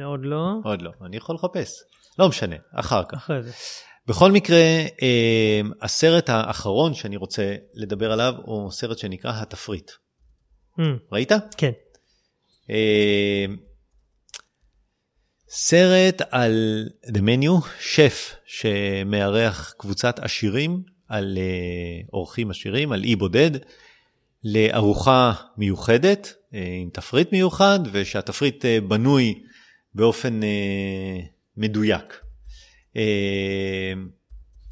עוד לא. עוד לא, אני יכול לחפש. לא משנה, אחר כך. אחרי זה. בכל מקרה, הסרט האחרון שאני רוצה לדבר עליו הוא סרט שנקרא התפריט. ראית? כן. סרט על The Menu, שף שמארח קבוצת עשירים על uh, אורחים עשירים, על אי בודד, לארוחה מיוחדת uh, עם תפריט מיוחד, ושהתפריט uh, בנוי באופן מדויק.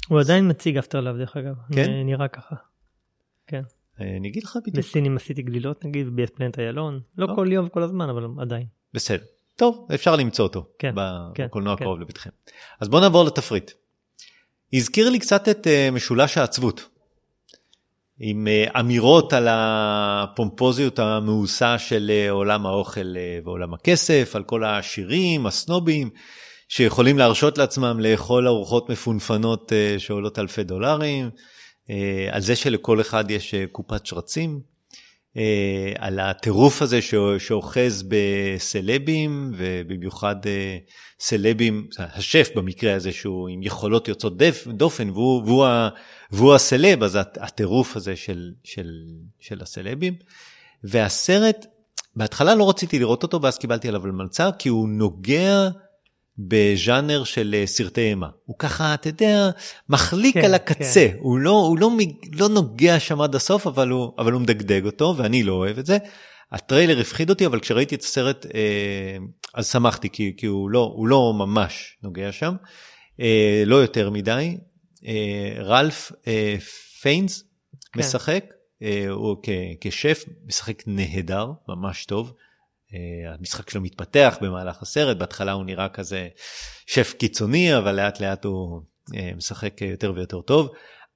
הוא עדיין מציג אפטר לאב דרך אגב, כן? נראה ככה. כן. אני אגיד לך בדיוק. בסינים עשיתי גלילות נגיד, בפלנט איילון, לא כל יום וכל הזמן, אבל עדיין. בסדר. טוב, אפשר למצוא אותו כן, בקולנוע כן, הקרוב כן. לביתכם. אז בואו נעבור לתפריט. הזכיר לי קצת את uh, משולש העצבות, עם uh, אמירות על הפומפוזיות המאוסה של uh, עולם האוכל ועולם הכסף, על כל העשירים, הסנובים, שיכולים להרשות לעצמם לאכול ארוחות מפונפנות שעולות אלפי דולרים, על זה שלכל אחד יש קופת שרצים. אה, על הטירוף הזה שאוחז בסלבים, ובמיוחד אה, סלבים, השף במקרה הזה שהוא עם יכולות יוצאות דף, דופן, והוא, והוא, והוא הסלב, אז הטירוף הזה של, של, של הסלבים. והסרט, בהתחלה לא רציתי לראות אותו, ואז קיבלתי עליו מלצר, כי הוא נוגע בז'אנר של אה, סרטי אימה. הוא ככה, אתה יודע, מחליק כן, על הקצה, כן. הוא, לא, הוא לא, לא נוגע שם עד הסוף, אבל הוא, אבל הוא מדגדג אותו, ואני לא אוהב את זה. הטריילר הפחיד אותי, אבל כשראיתי את הסרט, אה, אז שמחתי, כי, כי הוא, לא, הוא לא ממש נוגע שם, אה, לא יותר מדי. אה, רלף אה, פיינס כן. משחק, אה, הוא כ, כשף, משחק נהדר, ממש טוב. אה, המשחק שלו מתפתח במהלך הסרט, בהתחלה הוא נראה כזה שף קיצוני, אבל לאט לאט הוא אה, משחק יותר ויותר טוב.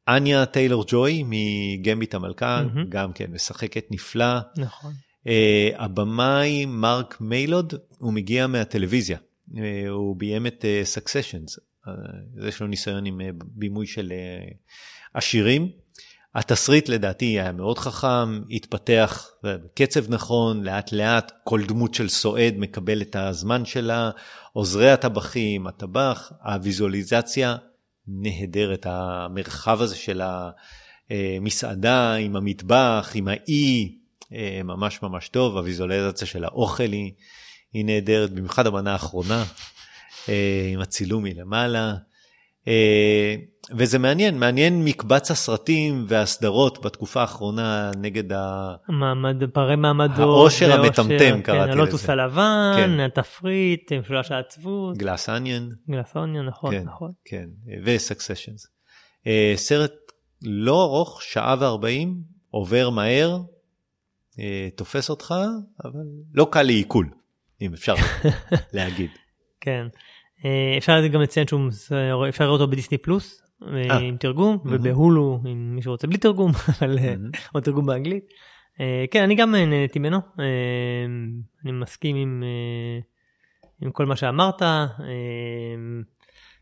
אניה טיילור ג'וי מגמביט המלכה, mm-hmm. גם כן משחקת נפלא. נכון. Uh, הבמאי מרק מיילוד, הוא מגיע מהטלוויזיה, uh, הוא ביים את סקסשנס, uh, יש לו ניסיון עם uh, בימוי של uh, עשירים. התסריט לדעתי היה מאוד חכם, התפתח בקצב נכון, לאט לאט כל דמות של סועד מקבל את הזמן שלה, עוזרי הטבחים, הטבח, הוויזואליזציה נהדרת, המרחב הזה של המסעדה עם המטבח, עם האי, אה, ממש ממש טוב, הוויזואליזציה של האוכל היא, היא נהדרת, במיוחד המנה האחרונה, אה, עם הצילום מלמעלה. אה, וזה מעניין, מעניין מקבץ הסרטים והסדרות בתקופה האחרונה נגד ה... מעמד, פערי מעמדות. העושר המטמטם כן, קראתי לזה. הלוטוס הלבן, כן. התפריט, משולש העצבות. גלאס אניון. גלאס אניון, נכון, כן, נכון. כן, וסקסשנס. אה, סרט לא ארוך, שעה וארבעים, עובר מהר, אה, תופס אותך, אבל לא קל לעיכול, אם אפשר להגיד. כן. אה, אפשר גם לציין שהוא אפשר לראות אותו בדיסני פלוס אה, עם תרגום ובהולו אם מישהו רוצה בלי תרגום אבל או תרגום באנגלית. אה, כן אני גם נהניתי ממנו אני מסכים עם עם כל מה שאמרת.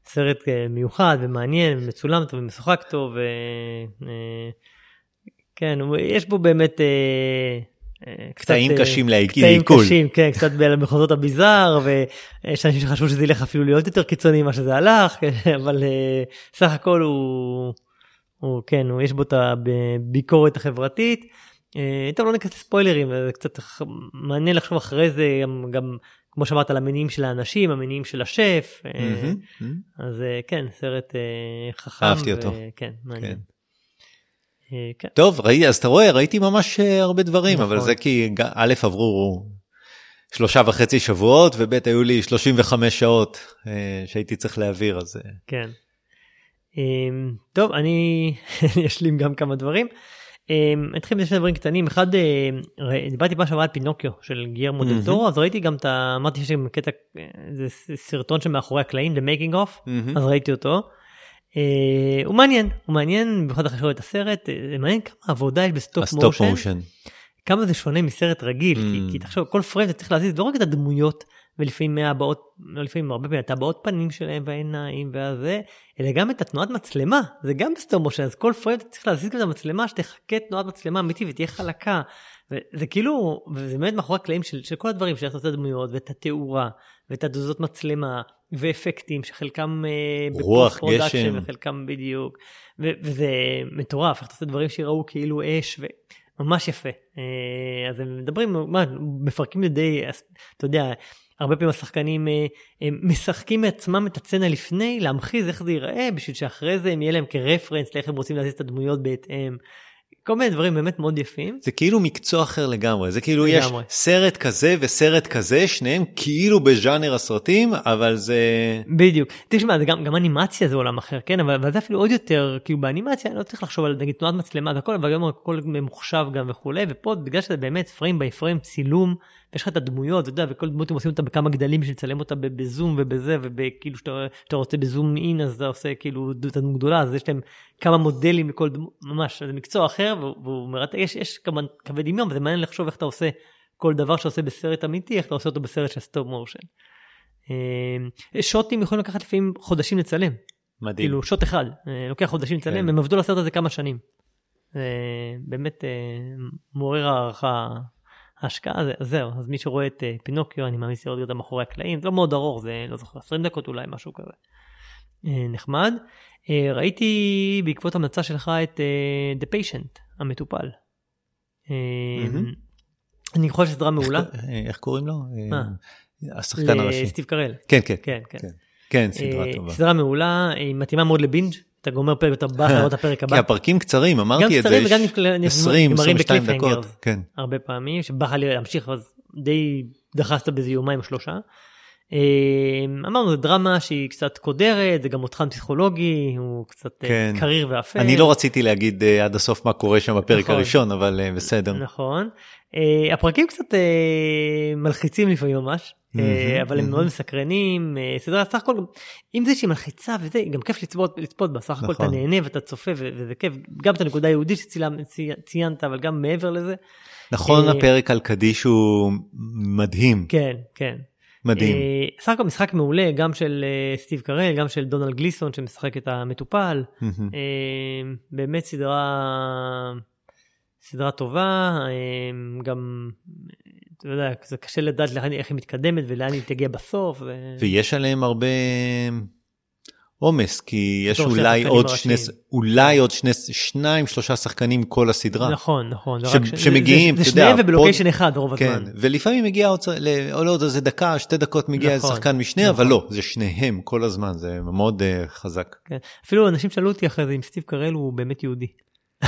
סרט אה, מיוחד ומעניין ומצולם טוב ומשוחק טוב. ו... אה, כן, הוא- יש בו באמת... אה, אה, קצת, קטעים אה, קשים לעיכול. קטעים קשים, כן, קצת במחוזות הביזאר, ויש אנשים שחשבו שזה ילך אפילו להיות יותר קיצוני ממה שזה הלך, כן, אבל אה, סך הכל הוא, הוא כן, הוא, יש בו את הביקורת החברתית. טוב, לא ניכנס לספוילרים, זה קצת מעניין לחשוב אחרי זה, גם, גם כמו שאמרת, על המניעים של האנשים, המניעים של השף. מהמם. אז כן, סרט חכם. אהבתי אותו. כן, מעניין. כן. אה, כן. טוב, ראי, אז אתה רואה, ראיתי ממש אה, הרבה דברים, אבל נכון. זה כי ג- א' עברו שלושה וחצי שבועות, וב' היו לי 35 שעות אה, שהייתי צריך להעביר, אז כן. אמ, טוב, אני אשלים גם כמה דברים. אמ, אתחיל בשני דברים קטנים. אחד, דיברתי פעם שעברה על פינוקיו של גיירמו. דל טורו, אז ראיתי גם את. אמרתי שיש גם קטע, זה סרטון שמאחורי הקלעים, The Making of. אז ראיתי אותו. אה, הוא מעניין, הוא מעניין, במיוחד אחרי את הסרט, אה, זה מעניין כמה עבודה יש ב stop motion. motion. כמה זה שונה מסרט רגיל, כי, Mm. כי תחשוב, כל פריים אתה צריך להזיז לא רק את הדמויות, ולפעמים מהבעות, לא לפעמים הרבה פעמים את הבעות פנים שלהם והעיניים והזה, אלא גם את התנועת מצלמה, זה גם ב stop motion, אז כל פריים אתה צריך להזיז גם את המצלמה, שתחקה תנועת מצלמה אמיתית ותהיה חלקה. וזה כאילו, וזה באמת מאחורי הקלעים של, של כל הדברים, שאיך אתה עושה דמויות, ואת התאורה, ואת התזוזות מצלמה, ואפקטים, שחלקם אה, רוח, גשם. וחלקם בדיוק, ו- וזה מטורף, איך אתה עושה דברים שיראו כאילו אש, וממש יפה. אה, אז הם מדברים, מה, מפרקים לידי, אתה יודע, הרבה פעמים השחקנים אה, משחקים מעצמם את הצצנה לפני, להמחיז איך זה ייראה, בשביל שאחרי זה הם יהיה להם כרפרנס לאיך הם רוצים להזיז את הדמויות בהתאם. כל מיני דברים באמת מאוד יפים. זה כאילו מקצוע אחר לגמרי, זה כאילו יש לגמרי. סרט כזה וסרט כזה, שניהם כאילו בז'אנר הסרטים, אבל זה... בדיוק. תשמע, זה גם, גם אנימציה זה עולם אחר, כן? אבל, אבל זה אפילו עוד יותר, כאילו באנימציה לא צריך לחשוב על נגיד תנועת מצלמה והכל, אבל גם הכל ממוחשב גם וכולי, ופה בגלל שזה באמת פריים ביי פריים צילום, ויש לך את הדמויות, אתה יודע, וכל דמות הם עושים אותה בכמה גדלים בשביל לצלם אותה בזום ובזה, וכאילו שאתה רוצה בזום אין אז אתה עושה כאילו דמות גדולה, אז יש להם כמה מודלים מכל דמות, ממש, זה מקצוע אחר, והוא- מרתק, יש, יש כמובן קווי דמיון, וזה מעניין לחשוב איך אתה עושה כל דבר שעושה בסרט אמיתי, איך אתה עושה אותו בסרט של stop motion. אה, שוטים יכולים לקחת לפעמים חודשים לצלם, מדהים. כאילו שוט אחד, אה, לוקח חודשים לצלם, כן. הם עבדו על הסרט הזה כמה שנים. באמת אה, מעורר הערכה ההשקעה, זה- זהו, אז מי שרואה את אה, פינוקיו, אני מאמין לראות אותה מאחורי הקלעים, זה לא מאוד ארוך, זה לא זוכר, 20 דקות אולי, משהו כזה. אה, נחמד. אה, ראיתי בעקבות המלצה שלך את The Patient, המטופל. אני חושב שסדרה מעולה. איך- קוראים לו? מה? השחקן הראשי. לסטיב קרל. כן, כן, כן, כן. כן. כן, סדרה טובה. סדרה מעולה, היא מתאימה מאוד לבינג', אתה גומר פרק, אתה בא לראות את הפרק כי הבא, הפרקים קצרים, גם אמרתי את זה, קצרים וגם יש נגמרים 20, נגמרים 22 בקליפהנגר. דקות. כן. הרבה פעמים, שבא לך להמשיך, אז די דחסת בזה יומיים שלושה. אה, אמרנו, זו דרמה שהיא קצת קודרת, זה גם מותחן פסיכולוגי, הוא קצת אה, כן. קריר ואפל. אני לא רציתי להגיד אה, עד הסוף מה קורה שם בפרק נכון. הראשון, אבל אה, בסדר. נכון. הפרקים קצת מלחיצים לפעמים ממש, מהמם, אבל הם מהמם. מאוד מסקרנים. סדרה סך הכל, אם זה שהיא מלחיצה וזה, גם כיף לצפות, לצפות בה, סך הכל אתה נכון. נהנה ואתה צופה וזה כיף, גם את הנקודה היהודית שציינת, אבל גם מעבר לזה, נכון, הפרק על קדיש הוא מדהים, כן, כן. מדהים. אה, סך הכל משחק מעולה, גם של אה, סטיב קרל, גם של דונלד גליסון שמשחק את המטופל. אה, באמת סדרה סדרה טובה אה, גם אתה יודע זה קשה לדעת איך היא מתקדמת ולאן היא תגיע בסוף. ו... ויש עליהם הרבה עומס, כי יש אולי עוד שני. אולי עוד שני, שניים, שלושה שחקנים כל הסדרה. נכון נכון זה ש- ש- שמגיעים, זה, זה שניהם ובלוקיישן אחד רוב כן, הזמן. ולפעמים מגיע עוד, ל- או לעוד איזה דקה, שתי דקות מגיע נכון, שחקן משנה, נכון. אבל לא, זה שניהם כל הזמן, זה מאוד uh, חזק. כן. אפילו אנשים שאלו אותי אחרי זה אם סטיב קרל הוא באמת יהודי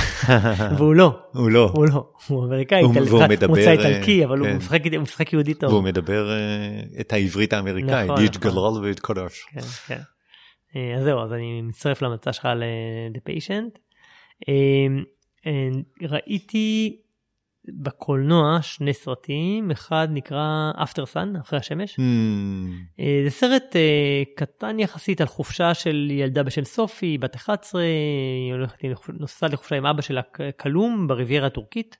והוא לא הוא לא, הוא לא הוא אמריקאי הוא- מוצא אה, איטלקי אבל הוא כן. משחק הוא משחק יהודי טוב. והוא מדבר uh, את העברית האמריקאית, נכון, דיג' נכון. גלרל ואת קודש. אה, אז זהו, אז אני מצטרף להמלצה שלך ל-The Patient. אה, אה, ראיתי בקולנוע שני סרטים, אחד נקרא After Sun, אחרי השמש. Hmm, זה סרט קטן יחסית על חופשה של ילדה בשם סופי, בת 11, היא הולכת, נוסעת לחופשה עם אבא שלה קלום בריביירה הטורקית.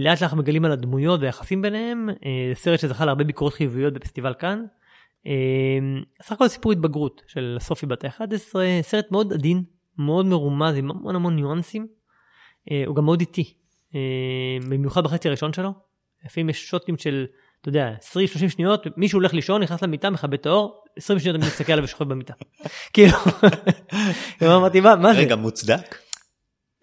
לאט לאט מגלים על הדמויות והיחסים ביניהם, זה סרט שזכה להרבה ביקורות חיוביות בפסטיבל כאן. סך הכל סיפור התבגרות של סופי בת ה-11, סרט מאוד עדין, מאוד מרומז עם המון המון ניואנסים. הוא גם מאוד איטי, במיוחד בחצי הראשון שלו. לפעמים יש שוטים של, אתה יודע, 20-30 שניות, מישהו הולך לישון, נכנס למיטה, מכבה את האור, 20 שניות אני מסתכל עליו ושוכב במיטה. כאילו, אמרתי, מה זה? רגע, מוצדק?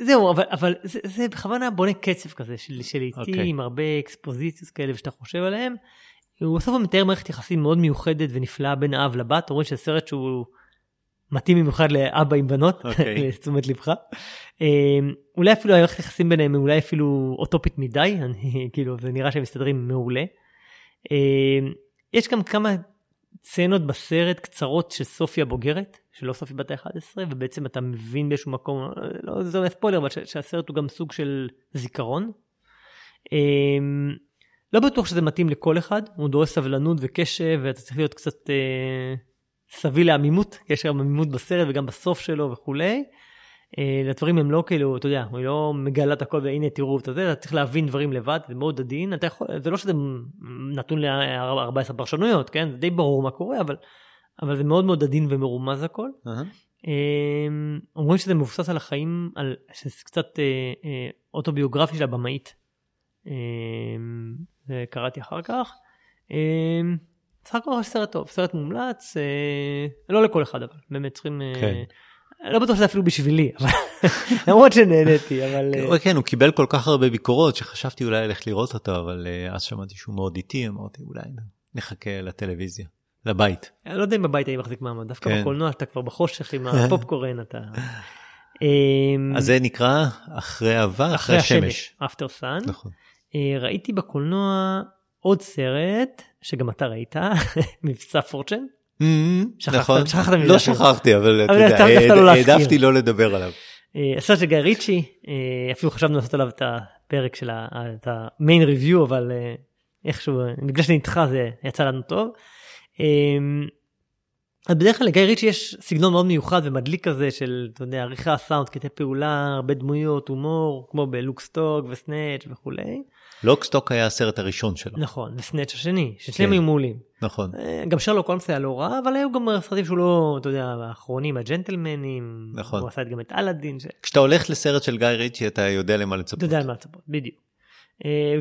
זהו, אבל, אבל זה, זה בכוונה בונה קצב כזה של, של איטי, okay. עם הרבה אקספוזיציות כאלה שאתה חושב עליהם. הוא בסוף מתאר מערכת יחסים מאוד מיוחדת ונפלאה בין האב לבת, אומרים שזה סרט שהוא מתאים במיוחד לאבא עם בנות, okay. אוקיי. לתשומת לבך. אמ, אולי אפילו המערכת יחסים ביניהם אולי אפילו אוטופית מדי, אני, כאילו זה נראה שהם מסתדרים מעולה. אמ, יש גם כמה סצנות בסרט קצרות של סופי הבוגרת, שלא סופי בת ה-11, ובעצם אתה מבין באיזשהו מקום, לא זה לא ספוילר, אבל שהסרט הוא גם סוג של זיכרון. לא בטוח שזה מתאים לכל אחד, הוא דורש סבלנות וקשב, ואתה צריך להיות קצת אה, סביל לעמימות, יש גם עמימות בסרט וגם בסוף שלו וכולי. אה, לדברים הם לא כאילו, אתה יודע, הוא לא מגלה את הכל והנה תראו את זה, אתה צריך להבין דברים לבד, זה מאוד עדין, אתה יכול, זה לא שזה נתון ל-14 פרשנויות, כן? זה די ברור מה קורה, אבל, אבל זה מאוד מאוד עדין ומרומז הכל. Uh-huh. אומרים שזה מבוסס על החיים, על, שזה קצת אה, אה, אוטוביוגרפי של הבמאית. אה, קראתי אחר כך. אה, סך הכל סרט טוב, סרט מומלץ, אה, לא לכל אחד אבל, באמת צריכים... אה, כן. לא בטוח שזה אפילו בשבילי, למרות שנהניתי, אבל... כן, כן, הוא קיבל כל כך הרבה ביקורות שחשבתי אולי ללכת לראות אותו, אבל אז שמעתי שהוא מאוד איטי, אמרתי אולי נחכה לטלוויזיה, לבית. אני לא יודע אם בבית אני מחזיק מעמד, דווקא כן. בקולנוע אתה כבר בחושך עם הפופקורן, אתה... אמ, אז זה נקרא אחרי אהבה, אחרי השמש. אפטר סאן. נכון. אה, ראיתי בקולנוע עוד סרט, שגם אתה ראית, מבצע פורצ'ן. Mm-hmm. נכון, לא שכחתי, אבל אתה יודע, העדפתי לא לדבר עליו. אה, הסרט של גיא ריצ'י, אה, אפילו חשבנו לעשות עליו את הפרק של את המיין ריוויו, אבל אה, איכשהו, בגלל שנדחה זה יצא לנו טוב. אז בדרך כלל לגיא ריצ'י יש סגנון מאוד מיוחד ומדליק כזה של, אתה יודע, עריכה, סאונד, קטעי פעולה, הרבה דמויות, הומור, כמו בלוקסטוק וסנאץ' וכולי. לוקסטוק היה הסרט הראשון שלו. נכון, וסנאץ' השני, ששניהם כן. היו מעולים. נכון. אה, גם שרלוק הולמס היה לא רע, אבל היו גם סרטים שהוא לא, אתה יודע, האחרונים, הג'נטלמנים. נכון. הוא עשה גם את אלאדין. ש... כשאתה הולך לסרט של גיא ריצ'י אתה יודע למה לצפות. אתה יודע למה לצפות, בדיוק. אה,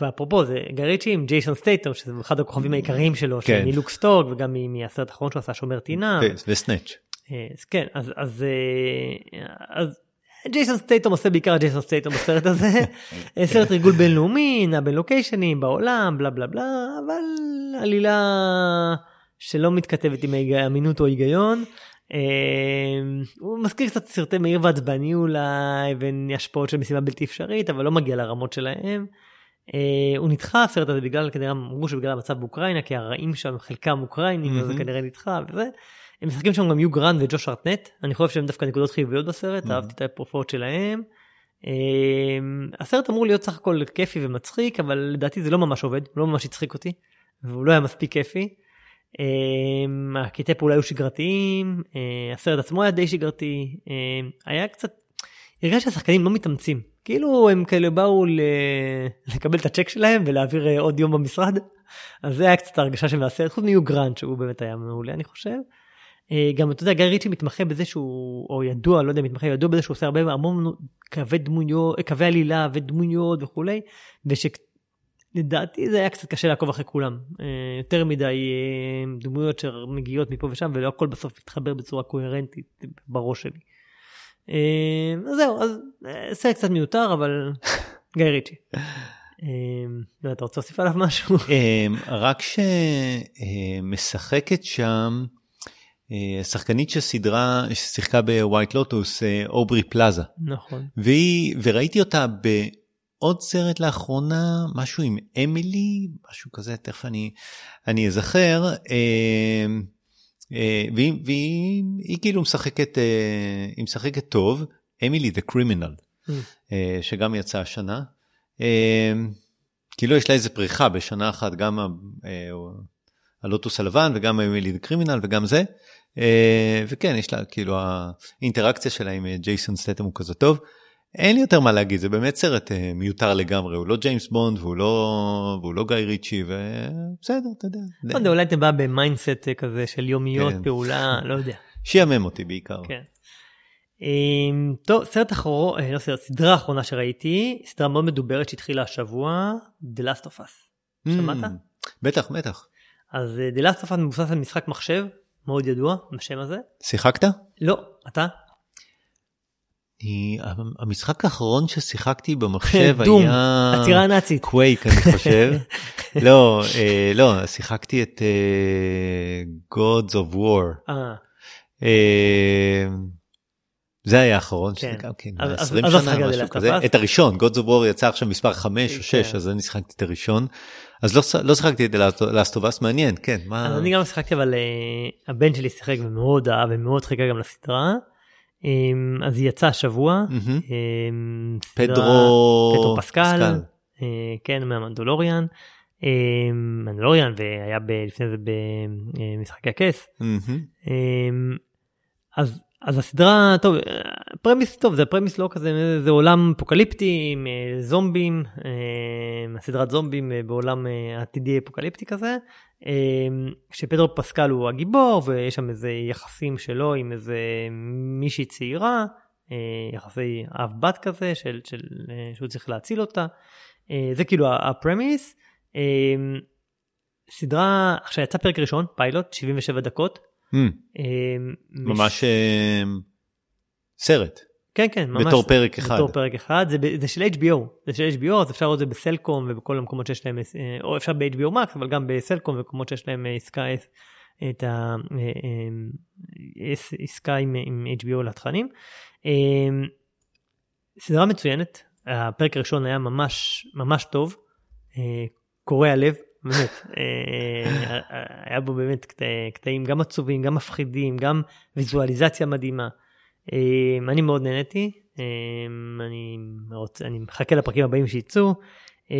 ואפרופו זה גיא ריצ'י עם ג'ייסון סטייטום שזה אחד הכוכבים העיקריים שלו, כן. מלוקסטוק וגם מהסרט האחרון שהוא עשה שומר טינה. וסנאץ'. אה, כן, אז, אז, אז ג'ייסון סטייטום עושה בעיקר ג'ייסון סטייטום בסרט הזה, סרט ריגול בינלאומי, נע בין לוקיישנים בעולם, בלה בלה בלה, אבל עלילה שלא מתכתבת עם אמינות או היגיון. אה, הוא מזכיר קצת סרטי מהיר ועצבני אולי, והשפעות של משימה בלתי אפשרית, אבל לא מגיע לרמות שלהם. Uh, הוא נדחה הסרט הזה בגלל כנראה אמרו שבגלל המצב באוקראינה כי הרעים שם חלקם אוקראינים. אז זה כנראה נדחה וזה. הם משחקים שם גם יו גרנט וג'וש הארטנט, אני חושב שהם דווקא נקודות חיוביות בסרט, אמהמ. אהבתי את ה rapport שלהם. אמ, הסרט אמור להיות סך הכל כיפי ומצחיק, אבל לדעתי זה לא ממש עובד, לא ממש הצחיק אותי, והוא לא היה מספיק כיפי. אמ, הקטעי פעולה היו שגרתיים, אה, הסרט עצמו היה די שגרתי, אה, היה קצת, הרגיש שהשחקנים לא מתאמצים, כאילו הם כאלה באו ל... לקבל את הצ'ק שלהם ולהעביר אה, עוד יום במשרד, אז זה היה קצת הרגשה של הסרט, חוץ מיו גרנט שהוא באמת היה מעולה אני חושב. אה, גם אתה יודע גיא ריצ'י מתמחה בזה שהוא או ידוע לא יודע מתמחה ידוע בזה שהוא עושה הרבה המון קווי דמויות קווי עלילה ודמויות וכולי ושלדעתי זה היה קצת קשה לעקוב אחרי כולם אה, יותר מדי אה, דמויות שמגיעות מפה ושם ולא הכל בסוף מתחבר בצורה קוהרנטית בראש שלי. אז זהו אז סרט קצת מיותר אבל גיא ריצ'י. אתה רוצה להוסיף עליו משהו? רק שמשחקת שם. אה, שחקנית שסדרה, ששיחקה ב White Lotus, אה, אוברי פלאזה. נכון. והיא, וראיתי אותה בעוד סרט לאחרונה, משהו עם אמילי, משהו כזה, תכף אני, אני אזכר. אה, והיא, והיא היא כאילו משחקת, היא משחקת טוב, Emily the Criminal, ממ. שגם יצא השנה. כאילו יש לה איזה פריחה בשנה אחת, גם הלוטוס הלבן וגם Emily the Criminal וגם זה. אה, וכן, יש לה, כאילו, האינטראקציה שלה עם אה, ג'ייסון סטטם הוא כזה טוב. אין לי יותר מה להגיד, זה באמת סרט אה, מיותר לגמרי, הוא לא ג'יימס בונד והוא לא, והוא לא גיא ריצ'י, ובסדר, אתה יודע. לא יודע, אולי אתה בא ב mindset כזה של יומיות, כן. פעולה, לא יודע. שיאמם אותי בעיקר. כן. אמ, טוב, סרט אחרון, לא סרט, סדרה אחרונה שראיתי, סדרה מאוד מדוברת שהתחילה השבוע, The Last of Us. שמעת? Mm, בטח, בטח. אז אה, The Last of Us מבוסס על משחק מחשב, מאוד ידוע בשם הזה. שיחקת? לא, אתה? אני- המשחק האחרון ששיחקתי במחשב דום, היה... עצירה נאצית. קווייק אני חושב. לא, אה, לא, שיחקתי את אה, Gods of War. אה, אה, זה היה האחרון, כן. שזה גם כן, אז- אז- 20 אז לא שנה, משהו כזה. את הראשון, Gods of War יצא עכשיו מספר 5 או 6, כן. אז אני שיחקתי את הראשון. אז לא לא שיחקתי את Last of Us, מעניין, כן, מה... אז אני גם שיחקתי, אבל אה, הבן שלי שיחק ומאוד אהב ומאוד חיכה גם לסדרה. אמ, אז היא יצאה השבוע. אמ, פדרו... פסקל, אה, כן, מהמנדולוריאן. אמ, מנדולוריאן והיה ב- לפני זה במשחקי הכס. מהמם. אמ, אז אז הסדרה טוב premise טוב זה premise לא כזה זה עולם אפוקליפטי עם אה, זומבים אה, הסדרת זומבים אה, בעולם עתידי אפוקליפטי כזה אה, שפדרו פסקל הוא הגיבור ויש שם איזה יחסים שלו עם איזה מישהי צעירה יחסי אב בת כזה של, של שהוא צריך להציל אותה זה כאילו הפרמיס. סדרה עכשיו יצא פרק ראשון פיילוט 77 דקות. מהמם. אה, ממש אה, סרט, כן כן ממש בתור פרק אחד. בתור פרק אחד. זה, זה של HBO זה של HBO אז אפשר לראות את זה בסלקום ובכל המקומות שיש להם אה, או אפשר ב-HBO Max אבל גם בסלקום ובמקומות שיש להם אה, עסקה אה, את העסקה עם, עם HBO לתכנים. אה, סדרה מצוינת. הפרק הראשון היה ממש ממש טוב. אה, קורע לב באמת אה, היה בו באמת קטע- קטעים גם עצובים גם מפחידים גם ויזואליזציה מדהימה. אה, אני מאוד נהניתי, אה, אני, רוצה, אני מחכה לפרקים הבאים שיצאו. אה,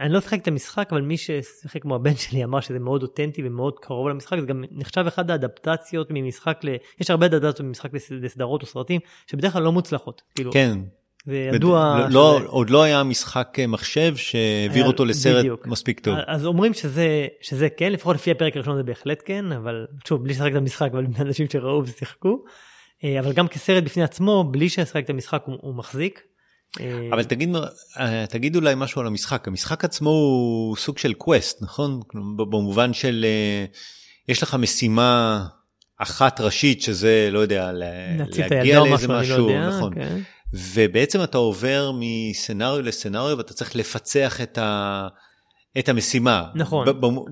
אני לא שיחק את המשחק, אבל מי ששיחק כמו הבן שלי אמר שזה מאוד אותנטי ומאוד קרוב למשחק, זה גם נחשב אחד האדפטציות ממשחק ל... יש הרבה אדפטציות ממשחק לס- לסדרות או סרטים, שבדרך כלל לא מוצלחות. כאילו, כן. זה ידוע... לא- לא- שזה- עוד לא היה משחק אה, מחשב שהעביר היה- אותו לסרט בדיוק. מספיק טוב. אז אומרים שזה, שזה כן, לפחות לפי הפרק הראשון זה בהחלט כן, אבל שוב, בלי לשחק את המשחק, אבל אנשים שראו ושיחקו. אה, אבל גם כסרט בפני עצמו, בלי לשחק את המשחק הוא, הוא מחזיק. אה, אבל תגיד, אה, תגיד אולי משהו על המשחק. המשחק עצמו הוא סוג של קווסט, נכון? במובן של אה, יש לך משימה אחת ראשית שזה, לא יודע, להגיע לאיזה משהו, לא משהו, יודע. נכון. כן. ובעצם אתה עובר מסצנריו לסצנריו ואתה צריך לפצח את, ה... את המשימה. נכון. ב- במ-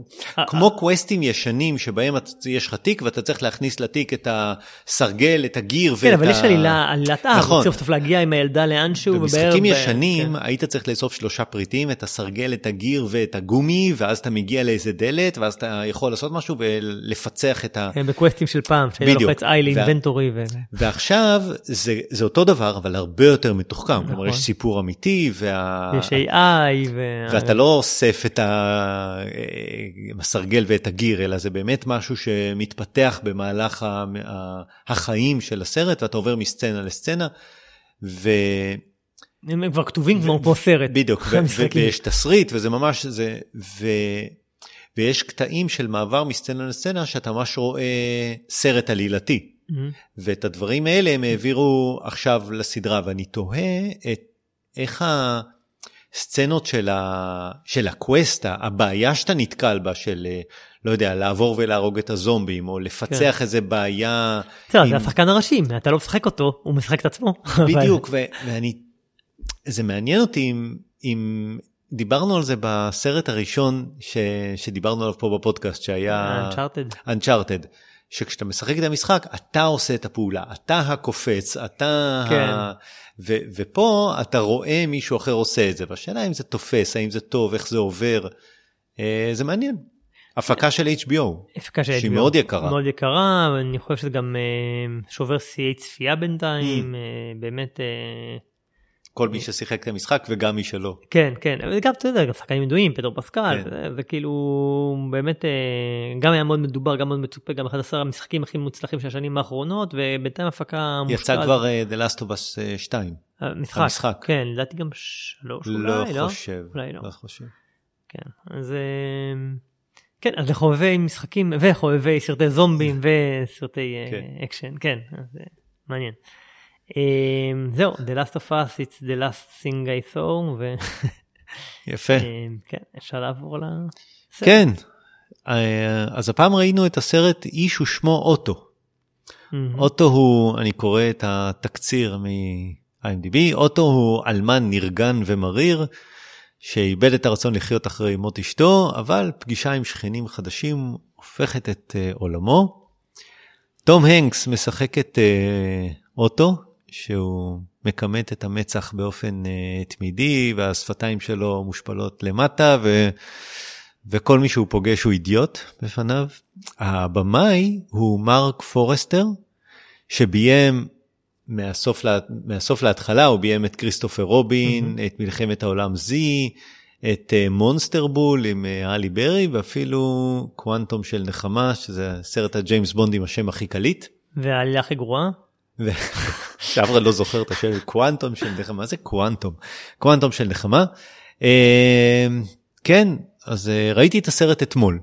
כמו קווסטים ישנים שבהם יש לך תיק ואתה צריך להכניס לתיק את הסרגל, את הגיר כן, ואת אבל ה... יש עלילה, עלילת אב, נכון. צריך להגיע עם הילדה לאנשהו. במשחקים ישנים כן. היית צריך לאסוף שלושה פריטים, את הסרגל, את הגיר ואת הגומי, ואז אתה מגיע לאיזה דלת, ואז אתה יכול לעשות משהו ולפצח את ה... כן, בקווסטים של פעם, שהיית. לוחץ איי לאינבנטורי. ו... ועכשיו זה, זה אותו דבר, אבל הרבה יותר מתוחכם. כלומר, נכון. יש סיפור אמיתי, וה... יש AI. ו... ואתה לא אוסף את ה- הסרגל ואת הגיר, אלא זה באמת משהו שמתפתח במהלך ה- ה- החיים של הסרט, ואתה עובר מסצנה לסצנה, ו... הם כבר כתובים כמו כמו סרט. בדיוק. ויש תסריט, וזה ממש, זה, ו... ויש קטעים של מעבר מסצנה לסצנה, שאתה ממש רואה סרט עלילתי. מהמם. ואת הדברים האלה הם העבירו עכשיו לסדרה, ואני תוהה את איך הסצנות של, ה, של הקווסט, הבעיה שאתה נתקל בה, של, אה, לא יודע, לעבור ולהרוג את הזומבים, או לפצח כן. איזה בעיה. בסדר, עם- זה השחקן הראשי, אתה לא משחק אותו, הוא משחק את עצמו. בדיוק, ו- ואני, זה מעניין אותי אם, אם דיברנו על זה בסרט הראשון ש, שדיברנו עליו פה בפודקאסט, שהיה אנצ'ארטד. Uncharted, שכשאתה משחק את המשחק, אתה עושה את הפעולה, אתה הקופץ, אתה... כן. ה... ו- ופה אתה רואה מישהו אחר עושה את זה, והשאלה אם זה תופס, האם זה טוב, איך זה עובר, אה, זה מעניין. הפקה של HBO, הפקה של שהיא HBO. מאוד יקרה. מאוד יקרה, ואני חושב שזה גם אה, שובר שיאי צפייה בינתיים, Mm. אה, באמת, אה, כל מי ששיחק את המשחק וגם מי שלא. כן, כן, וגם, אתה יודע, גם שחקנים ידועים, פטר פסקל, כן. זה, זה כאילו באמת אה, גם היה מאוד מדובר, גם מאוד מצופה, גם אחד עשר המשחקים הכי מוצלחים של השנים האחרונות, ובינתיים הפקה יצא כבר אה, The Last of Us אה, 2. המשחק, המשחק. כן, לדעתי גם שלוש לא אולי, לא? חושב. אולי לא. לא חושב. כן, אז אה, כן, אז לחובבי משחקים וחובבי סרטי זומבים וסרטי אה, כן. אקשן, כן, אה, מעניין. אה, זהו, The Last of Us, it's the last thing I saw, יפה. וכן, אפשר לעבור לסרט. כן. אה, אז הפעם ראינו את הסרט איש ושמו אוטו. אוטו הוא, אני קורא את התקציר מ-IMDb, אוטו הוא אלמן נרגן ומריר, שאיבד את הרצון לחיות אחרי מות אשתו, אבל פגישה עם שכנים חדשים הופכת את אה, עולמו. תום הנקס משחק את אה, אוטו, שהוא מכמת את המצח באופן אה, תמידי, והשפתיים שלו מושפלות למטה, ו... וכל מי שהוא פוגש הוא אידיוט בפניו. הבמאי הוא מרק פורסטר, שביים מהסוף, לה, מהסוף להתחלה, הוא ביים את כריסטופר רובין, את מלחמת העולם Z, את אה, Monster Ball עם אה, האלי ברי, ואפילו קוואנטום של נחמה, שזה סרט הג'יימס בונד עם השם הכי קליט. והעלילה הכי גרועה? שאף אחד לא זוכר את השם, קוואנטום של נחמה, מה זה קוואנטום? קוואנטום של נחמה. אה, כן, אז אה, ראיתי את הסרט אתמול,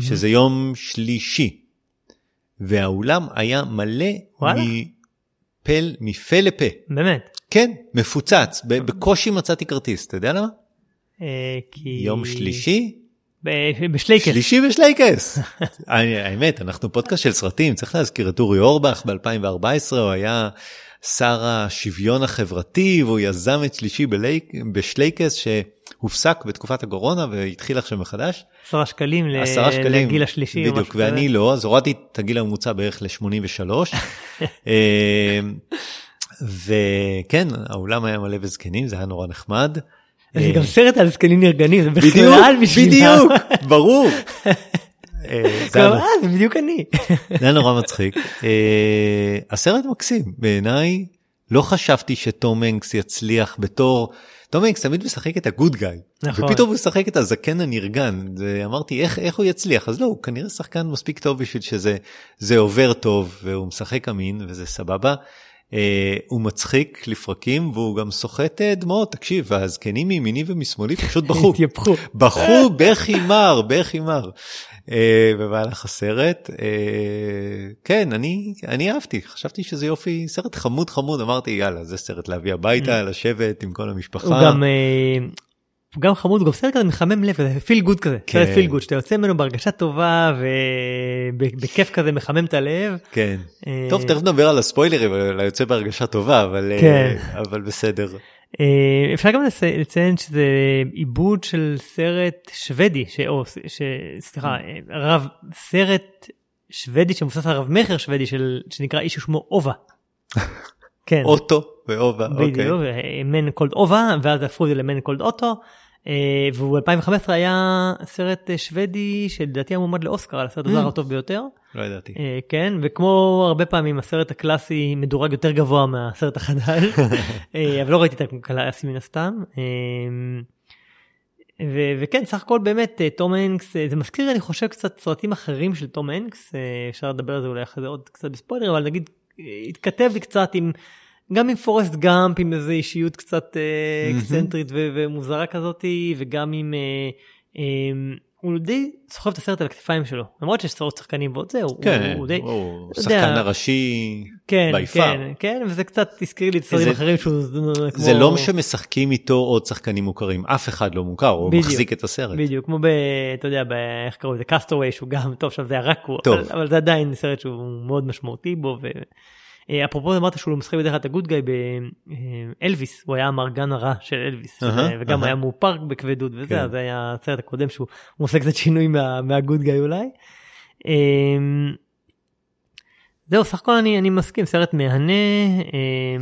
שזה יום שלישי, והאולם היה מלא מפה לפה. באמת. כן, מפוצץ, בקושי מצאתי כרטיס, אתה יודע למה? אה, כי... יום שלישי, בשלייקס. שלישי בשלייקס. האמת, אנחנו פודקאסט של סרטים, צריך להזכיר את אורי אורבך ב-2014, הוא היה שר השוויון החברתי, והוא יזם את שלישי בלייק, בשלייקס, שהופסק בתקופת הקורונה והתחיל עכשיו מחדש. עשרה שקלים עשרה שקלים, לגיל השלישי. בדיוק, כזה. ואני לא, אז הורדתי את הגיל הממוצע בערך ל-83. וכן, האולם היה מלא בזקנים, זה היה נורא נחמד. זה גם סרט על זקנים נרגנים, זה בכלל בשבילם. בדיוק, ברור. אה, זה אה, זה בדיוק אני. זה היה נורא מצחיק. אה, הסרט מקסים, בעיניי לא חשבתי שתום הנקס יצליח בתור, תום הנקס תמיד משחק את הגוד גאי, נכון. ופתאום הוא משחק את הזקן הנרגן, זה, אמרתי איך, איך הוא יצליח, אז לא, הוא כנראה שחקן מספיק טוב בשביל שזה זה עובר טוב, והוא משחק אמין וזה סבבה. אה, הוא מצחיק לפרקים והוא גם סוחט אה, דמעות, תקשיב, הזקנים מימיני ומשמאלי פשוט בכו. בכו בכי מר, בכי מר, אה, במהלך הסרט. אה, כן, אני, אני אהבתי, חשבתי שזה יופי, סרט חמוד חמוד, אמרתי יאללה, זה סרט להביא הביתה, לשבת עם כל המשפחה. Mm. הוא גם... הוא גם חמוד, הוא גם סרט כזה מחמם לב, כזה feel good כזה, כן. סרט feel good, שאתה יוצא ממנו בהרגשה טובה ובכיף כזה מחמם את הלב. כן. אה, טוב, תכף נדבר על הספוילרים, על היוצא בהרגשה טובה, אבל, אה, כן. אבל בסדר. אה, אפשר גם לצ- לציין שזה עיבוד של סרט שוודי, ש... או, ש... סליחה, רב, סרט שוודי שמבוסס על רב מכר שוודי של... שנקרא איש ושמו אובה. כן, אוטו ואובה, אוקיי. בדיוק, Man Called Ove, ואז הפכו את זה ל Man Called Otto. אה, והוא ב-2015 היה סרט אה, שוודי שלדעתי היה מועמד לאוסקר על הסרט הזר הטוב ביותר. לא ידעתי. אה, כן, וכמו הרבה פעמים הסרט הקלאסי מדורג יותר גבוה מהסרט החדש, אבל לא ראיתי את הקלאסי מן הסתם. ו- וכן, סך הכל באמת, תום הנקס, זה מזכיר, אני חושב, קצת סרטים אחרים של תום הנקס, אפשר לדבר על זה אולי אחרי זה עוד קצת בספוילר, אבל נגיד, התכתב לי קצת עם, גם עם פורסט גאמפ, עם איזו אישיות קצת אה. אקסצנטרית ו- ומוזרה כזאתי, וגם עם... אה, אה, הוא די סוחב את הסרט על הכתפיים שלו, למרות שיש סרט שחקנים ועוד זה, הוא, כן, הוא די... הוא אתה יודע, שחקן הראשי כן, far. כן, כן, וזה קצת הזכיר לי את סרטים אחרים שהוא כמו... זה לא שמשחקים איתו עוד שחקנים מוכרים, אף אחד לא מוכר, הוא בדיוק. מחזיק את הסרט. בדיוק, כמו ב... אתה יודע, ב... איך קראו לזה? Cast Away, שהוא גם, טוב, עכשיו זה היה רק הוא. אבל, אבל זה עדיין סרט שהוא מאוד משמעותי בו. ו... אה, אפרופו אמרת שהוא משחק בדרך כלל את ה good guy באלוויס, הוא היה האמרגן הרע של אלוויס, שזה- וגם. היה מאופר בכבדות וזה, כן. אז היה הסרט הקודם שהוא הוא עושה קצת שינוי מה- מה good guy אולי. אה, זהו, סך הכל אני, אני מסכים, סרט מהנה, אה,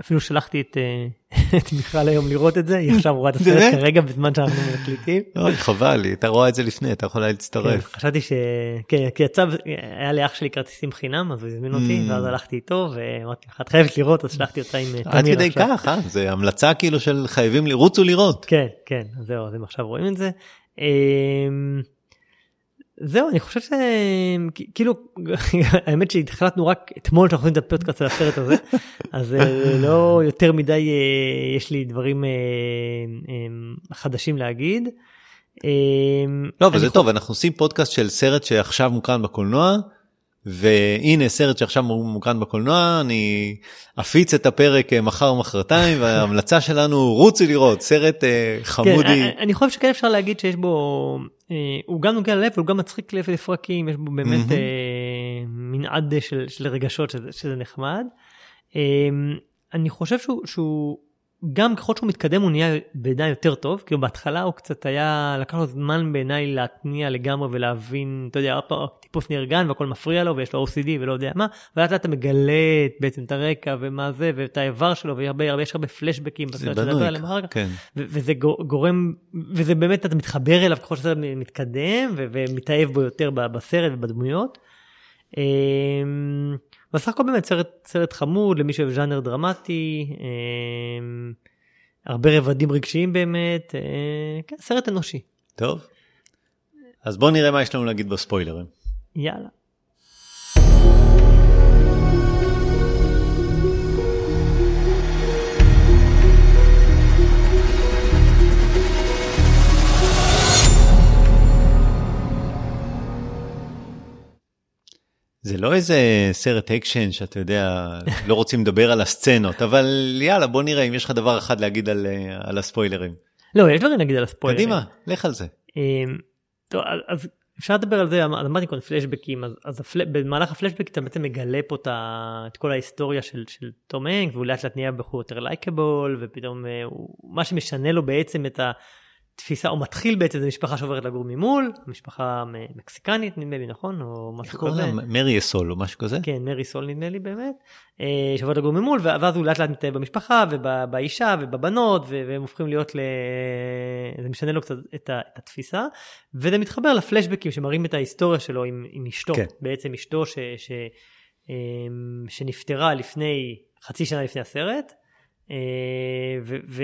אפילו שלחתי את, אה, את מיכל היום לראות את זה, היא עכשיו רואה את הסרט כרגע בזמן שאנחנו מקליטים. אוי, חבל לי, אתה רואה את זה לפני, אתה יכולה כן, להצטרף. חשבתי ש... כן, כי יצא, היה לאח שלי כרטיסים חינם, אז הוא הזמין אותי, Mm. ואז הלכתי איתו, ואמרתי לך, את חייבת לראות, אז שלחתי אותה עם אה, עד תמיר כדי עכשיו. כך, אה? זה המלצה כאילו של חייבים לרוצו לראות. כן, כן, זהו, אז הם עכשיו רואים את זה. זהו, אני חושב שכאילו, האמת שהחלטנו רק אתמול שאנחנו עושים את הפודקאסט על הסרט הזה, אז אה, לא יותר מדי אה, יש לי דברים אה, חדשים להגיד. לא, אבל זה טוב, אנחנו עושים פודקאסט של סרט שעכשיו מוקרן בקולנוע, והנה סרט שעכשיו מוקרן בקולנוע, אני אפיץ את הפרק אה, מחר מחרתיים, וההמלצה שלנו רוצי לראות, סרט אה, כן, חמודי. אני- חושב שכן אפשר להגיד שיש בו, אה, הוא גם נוגע ללב, הוא גם מצחיק לב לפרקים, יש בו באמת. אה, מנעד של, רגשות שזה, נחמד. אה, אני חושב שהוא, גם ככל שהוא מתקדם הוא נהיה בעיניי יותר טוב, כאילו בהתחלה הוא קצת היה, לקח לו זמן בעיניי להתניע לגמרי ולהבין, אתה יודע, טיפוס נרגן והכל מפריע לו ויש לו OCD ולא יודע מה, ולאט לאט אתה מגלה בעצם את הרקע ומה זה ואת האיבר שלו ויש הרבה, פלשבקים זה בסרט בנוי שנדבר עליהם אחר כך. כן. וזה גו- גורם, וזה באמת, אתה מתחבר אליו ככל שהסרט מתקדם, ומתאהב בו יותר בסרט ובדמויות. בסך הכל באמת סרט, סרט חמוד למי שאוהב ז'אנר דרמטי, אמ, הרבה רבדים רגשיים באמת, אה, כן, סרט אנושי. טוב. אז בוא נראה מה יש לנו להגיד בספוילרים. יאללה. זה לא איזה סרט אקשן שאתה יודע, לא רוצים לדבר על הסצנות, אבל יאללה בוא נראה אם יש לך דבר אחד להגיד על, אה, על הספוילרים. לא, יש דברים להגיד על הספוילרים. קדימה, לך על זה. אמ, טוב, אז- אפשר לדבר על זה, אמ- אז אמרתי קודם פלשבקים, אז, אז הפל... במהלך הפלשבק אתה בעצם מגלה פה את, ה... את כל ההיסטוריה של, של תום הנקס, והוא לאט לאט נהיה בחור יותר likeable, ופתאום אה, הוא... מה שמשנה לו בעצם את התפיסה, הוא מתחיל בעצם, זה משפחה שעוברת לגור ממול, משפחה מקסיקנית נדמה לי, נכון? או איך משהו קוראים כזה. לה? מרי אסול או משהו כזה? כן, מרי סול נדמה לי באמת, אה, שעוברת לגור ממול, ואז הוא לאט לאט מתאהב במשפחה ובאישה ובבנות, והם הופכים להיות ל... זה משנה לו קצת את, את התפיסה, וזה מתחבר לפלשבקים שמראים את ההיסטוריה שלו עם, עם אשתו, כן. בעצם אשתו ש, ש, אה, שנפטרה לפני, חצי שנה לפני הסרט, אה, ו, ו,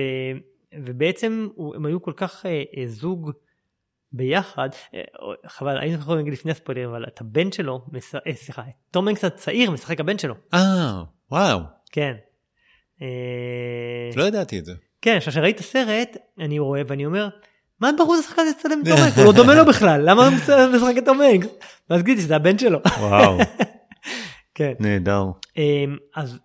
ובעצם הם היו כל כך אה, אה, זוג ביחד, אה, חבל, היינו יכולים להגיד לפני הספוילרים, אבל את הבן שלו, אה, סליחה, תום הנקס הצעיר משחק הבן שלו, אה, וואו, כן. אה, לא ידעתי את זה. כן, עכשיו שראיתי את הסרט, אני רואה ואני אומר, מה בחור משחק הזה לגלם את תום הנקס? הוא לא דומה לו בכלל, למה הוא משחק את תום הנקס? ואז גיליתי שזה הבן שלו. וואו, כן. נהדר. אמ, אז,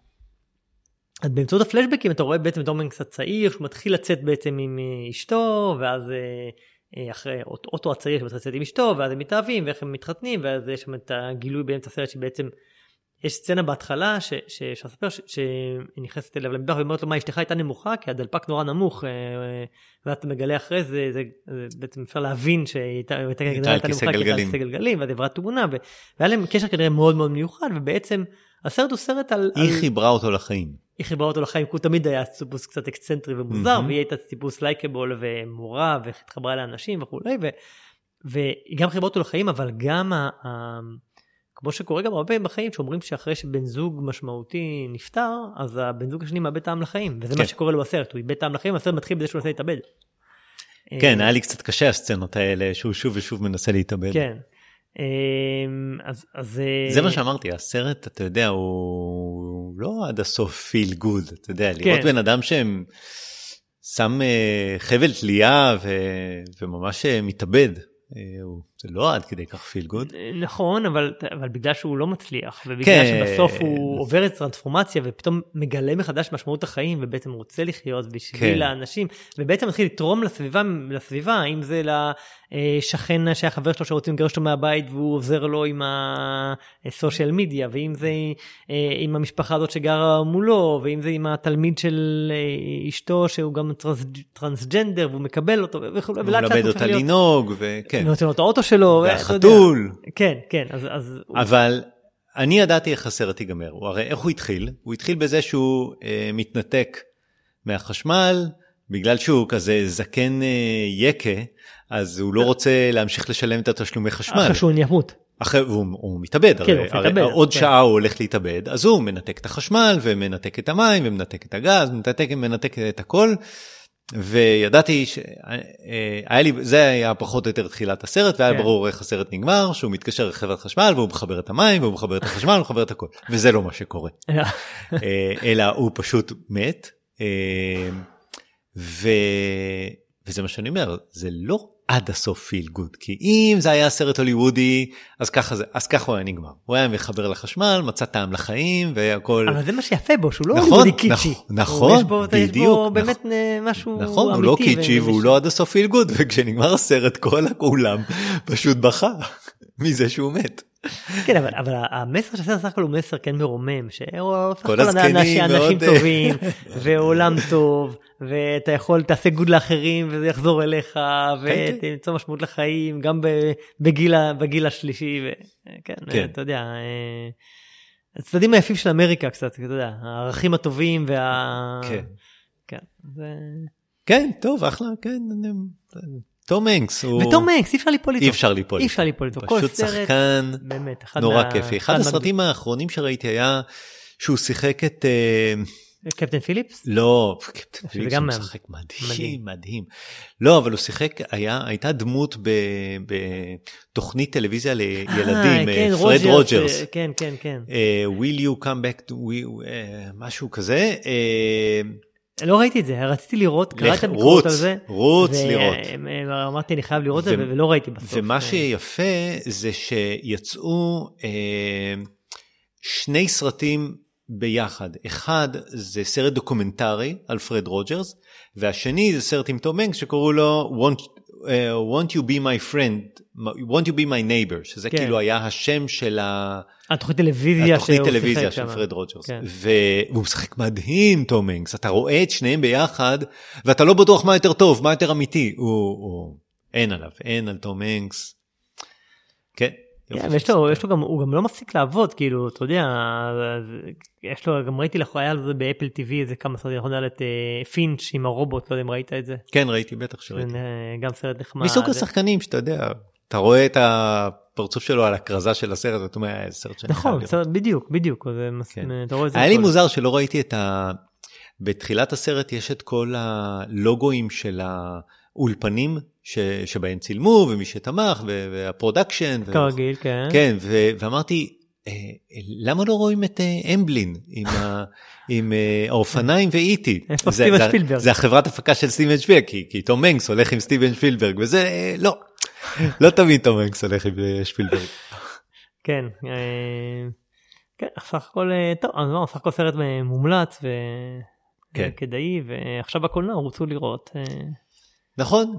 אז באמצעות הפלשבקים אתה רואה בעצם את תום הנקס הצעיר שהוא מתחיל לצאת בעצם עם אה, אשתו ואז אה, אה, אחרי אוט- אוטו הצעיר שמתחיל לצאת עם אשתו ואז הם מתאהבים ואיך הם מתחתנים ואז יש שם את הגילוי באמצע הסרט שבעצם יש סצנה בהתחלה שאפשר לספר שהיא נכנסת אליו למטבח ואומרת לו מה אשתך הייתה נמוכה כי הדלפק נורא נמוך ואז אתה מגלה אחרי זה, זה, זה בעצם אפשר להבין שהיא הייתה נמוכה כי הייתה על. כיסא גלגלים ואז עברה תאונה והיה להם קשר כנראה מאוד מאוד מיוחד ובעצם הסרט הוא סרט על, היא על חיברה אותו לחיים. היא חיברה אותו לחיים כי הוא תמיד היה טיפוס קצת אקסצנטרי ומוזר. והיא הייתה טיפוס likable ומורה והתחברה לאנשים וכולי ו, והיא גם חיברה אותו לחיים אבל גם ה, ה, כמו שקורה גם הרבה פעמים בחיים שאומרים שאחרי שבן זוג משמעותי נפטר אז הבן זוג השני מאבד טעם לחיים וזה כן. מה שקורה לו בסרט הוא איבד טעם לחיים הסרט מתחיל בזה שהוא מנסה להתאבד. כן, אה, היה לי קצת קשה הסצנות האלה שהוא שוב ושוב מנסה להתאבד. כן. אה, אז אז אה, זה מה שאמרתי, הסרט, אתה יודע, הוא לא עד הסוף feel good, אתה יודע, לראות כן. בן אדם שהם שם אה, חבל תלייה ו- וממש אה, מתאבד, אה, הוא- זה לא עד כדי כך feel good. נכון אבל אבל בגלל שהוא לא מצליח ובגלל כן. שבסוף הוא עובר את טרנספורמציה ופתאום מגלה מחדש משמעות החיים ובעצם רוצה לחיות בשביל כן. האנשים ובעצם מתחיל לתרום לסביבה לסביבה אם זה לשכן שהיה חבר שלו שרוצים לגרש אותו מהבית והוא עוזר לו עם הסושיאל מדיה ואם זה אה, עם המשפחה הזאת שגרה מולו ואם זה עם התלמיד של אה, אשתו שהוא גם טרנס, טרנסג'נדר והוא מקבל אותו וכו' הוא ולאט לאט מלמד הוא אותה הופך להיות- לנהוג, וכן, נותן לו את האוטו שלו. והחתול, כן כן אז אז הוא- אבל אני ידעתי איך הסרט ייגמר. הוא הרי איך הוא התחיל? הוא התחיל בזה שהוא אה, מתנתק מהחשמל, בגלל שהוא כזה זקן אה, יקה, אז הוא לא רוצה להמשיך לשלם את התשלומי חשמל. אחרי שהוא ימות. אחרי, והוא הוא מתאבד, כן, הרי, הוא הרי מתאבד, עוד כן. שעה הוא הולך להתאבד, אז הוא מנתק את החשמל ומנתק את המים ומנתק את הגז, מנתק, מנתק את הכל. וידעתי שהיה לי, זה היה פחות או יותר תחילת הסרט, והיה כן. ברור איך הסרט נגמר, שהוא מתקשר לחברת חשמל והוא מחבר את המים והוא מחבר את החשמל, הוא מחבר את הכל, וזה לא מה שקורה. אה, אלא הוא פשוט מת. אה, ו... וזה מה שאני אומר, זה לא עד הסוף feel good, כי אם זה היה סרט הוליוודי, אז ככה זה, אז ככה הוא היה נגמר. הוא היה מחבר לחשמל, מצא טעם לחיים והכל. אבל זה מה שיפה בו, שהוא לא נכון, הוליוודי קיצ'י. נכון, נכון, הוא- יש בו- יש בדיוק, בו נכון. באמת אה, משהו אמיתי. נכון, הוא לא קיצ'י והוא לא עד הסוף feel good, וכשנגמר הסרט כל האולם פשוט בכה מזה שהוא מת. כן, אבל, אבל המסר של הסרט סך הכל הוא מסר כן מרומם, שהוא סך כל הכל אנשים, טובים, ועולם טוב, ואתה יכול, תעשה גוד לאחרים, וזה יחזור אליך, כן. ותמצוא משמעות לחיים, גם בגיל, בגיל השלישי, וכן, כן. אתה יודע, אה, הצדדים היפים של אמריקה קצת, אתה יודע, הערכים הטובים וה... כן. כן, זה... כן, טוב, אחלה, כן. תום הנקס הוא... ותום הנקס, אי אפשר ליפול איתו. אי אפשר ליפול. אי אפשר ליפול איתו. פשוט שחקן באמת, אחד נורא מה- כיפי. אחד הסרטים האחרונים שראיתי היה שהוא שיחק את... אה, קפטן פיליפס? לא, קפטן פיליפס הוא משחק מדהים, מדהים. מדהים. לא, אבל הוא שיחק, היה, הייתה דמות בתוכנית טלוויזיה לילדים, אה, אה, כן, פרד רוג'רס. אה, כן, כן, כן. אה, will you come back to, we, אה, משהו כזה. אה, לא ראיתי את זה, רציתי לראות, קראתי את הביקורות רוץ, על זה. רוץ ו- לראות. אה, אמרתי אני חייב לראות את זה ולא ראיתי בסוף. ומה אה, שיפה זה שיצאו אה, שני סרטים ביחד. אחד זה סרט דוקומנטרי על פרד רוג'רס, והשני זה סרט עם תום הנקס שקראו לו Won't, uh, won't you be my friend, won't you be my neighbor, שזה כן. כאילו היה השם של ה... התוכנית טלוויזיה התוכנית טלוויזיה של. פרד רוג'רס. כן. והוא משחק מדהים, תום הנקס. אתה רואה את שניהם ביחד, ואתה לא בטוח מה יותר טוב, מה יותר אמיתי. הוא, הוא... אין עליו, אין על תום הנקס. כן. כן, של לו. יש לו גם, הוא גם לא מפסיק לעבוד, כאילו, אתה יודע, יש לו, גם ראיתי לך, היה לו זה ב Apple TV איזה כמה סרטים, אנחנו יודעים את אה, פינץ' עם הרובוט, לא יודע אם ראית את זה. כן, ראיתי, בטח שראיתי. זה, אה, גם סרט נחמד. מסוג השחקנים שאתה יודע, אתה רואה את הפרצוף שלו על הכרזה של הסרט, ואתה אומר, "אה, איזה סרט שאני חייב נכון, לראות." סרט, בדיוק, בדיוק, כן. אתה רואה את זה. היה לי. מוזר שלא ראיתי את ה... בתחילת הסרט יש את כל הלוגויים של האולפנים ש... שבהם צילמו ומי שתמך ו... והפרודקשן. ו... כרגיל, כן. כן, ו... ואמרתי, אה, למה לא רואים את אה, אמבלין עם, ה... עם אה, האופניים ו E.T.? איפה סטיבן שפילברג? זה החברת הפקה של סטיבן שפילברג, כי, כי תום הנקס הולך עם סטיבן שפילברג, וזה לא, לא תמיד תום הנקס הולך עם שפילברג. כן, כן, סך הכל, טוב, אז לא, סך הכל סרט מומלץ כן. וכדאי, ועכשיו בקולנוע רוצו לראות. נכון.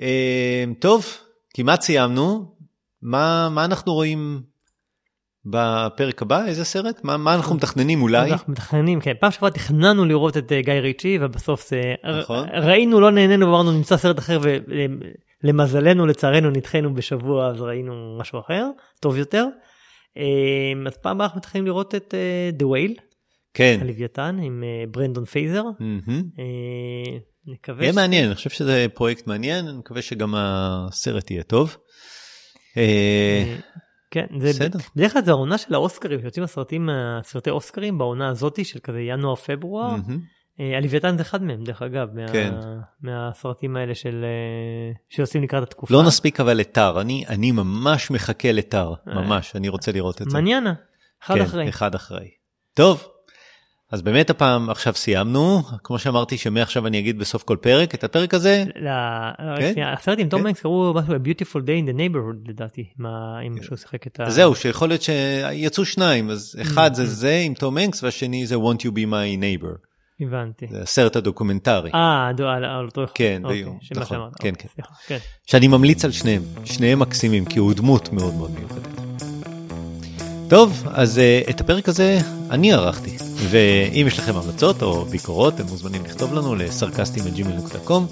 אה, טוב, כמעט סיימנו. מה, מה אנחנו רואים בפרק הבא? איזה סרט? מה, מה אנחנו מתכננים אולי? אנחנו מתכננים, כן, פעם שעברה תכננו לראות את אה, גיא ריצ'י, ובסוף זה, נכון. ר- ראינו, לא נהנינו, ואמרנו נמצא סרט אחר, ולמזלנו, לצערנו, נדחינו בשבוע, אז ראינו משהו אחר, טוב יותר. אה, אז פעם הבאה אנחנו מתכננים לראות את אה, The Whale, כן. הלוויתן, עם אה, ברנדון פרייזר. מהמם. אה, נקווה יהיה ש- מעניין, אני חושב שזה פרויקט מעניין, אני מקווה שגם הסרט יהיה טוב. אה, אה, כן, זה בסדר. בדרך כלל זה העונה של האוסקרים, שיוצאים הסרטים, הסרטי אוסקרים בעונה הזאתי של כזה ינואר-פברואר. אה, הלוויתן זה אחד מהם, דרך אגב, מה, כן. מהסרטים האלה של, אה, שיוצאים לקראת התקופה. לא נספיק אבל לתר, אני, אני ממש מחכה אה. ממש, אני רוצה לראות את זה. מניאנה, אחד כן, אחרי. אחד אחרי. טוב, אז באמת הפעם עכשיו סיימנו, כמו שאמרתי שמעכשיו אני אגיד בסוף כל פרק, את הפרק הזה, כן? הסרט עם תום כן. הנקס קראו משהו A Beautiful Day in the Neighborhood לדעתי, אם שהוא שיחק את ה... זהו, שיכול להיות שיצאו שניים, אז אחד Mm-hmm. זה זה עם תום הנקס והשני זה Want You Be My Neighbor, הבנתי. זה הסרט הדוקומנטרי, אה, על אותו אחד. כן, אוקיי, בדיוק, נכון, כן, אוקיי, כן. כן. שאני ממליץ על שניהם, שניהם מקסימים, כי הוא דמות מאוד מאוד מיוחדת. טוב, אז uh, את הפרק הזה אני ערכתי, ואם יש לכם המלצות או ביקורות, אתם מוזמנים לכתוב לנו לסרקסטים.ג'ימל.קום,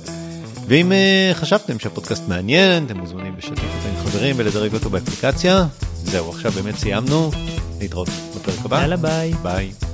ואם uh, חשבתם שהפודקאסט מעניין, אתם מוזמנים לשתף אותו עם חברים ולדרג אותו באפליקציה. זהו, עכשיו באמת סיימנו. נתראות בפרק הבא. יאללה ביי. ביי.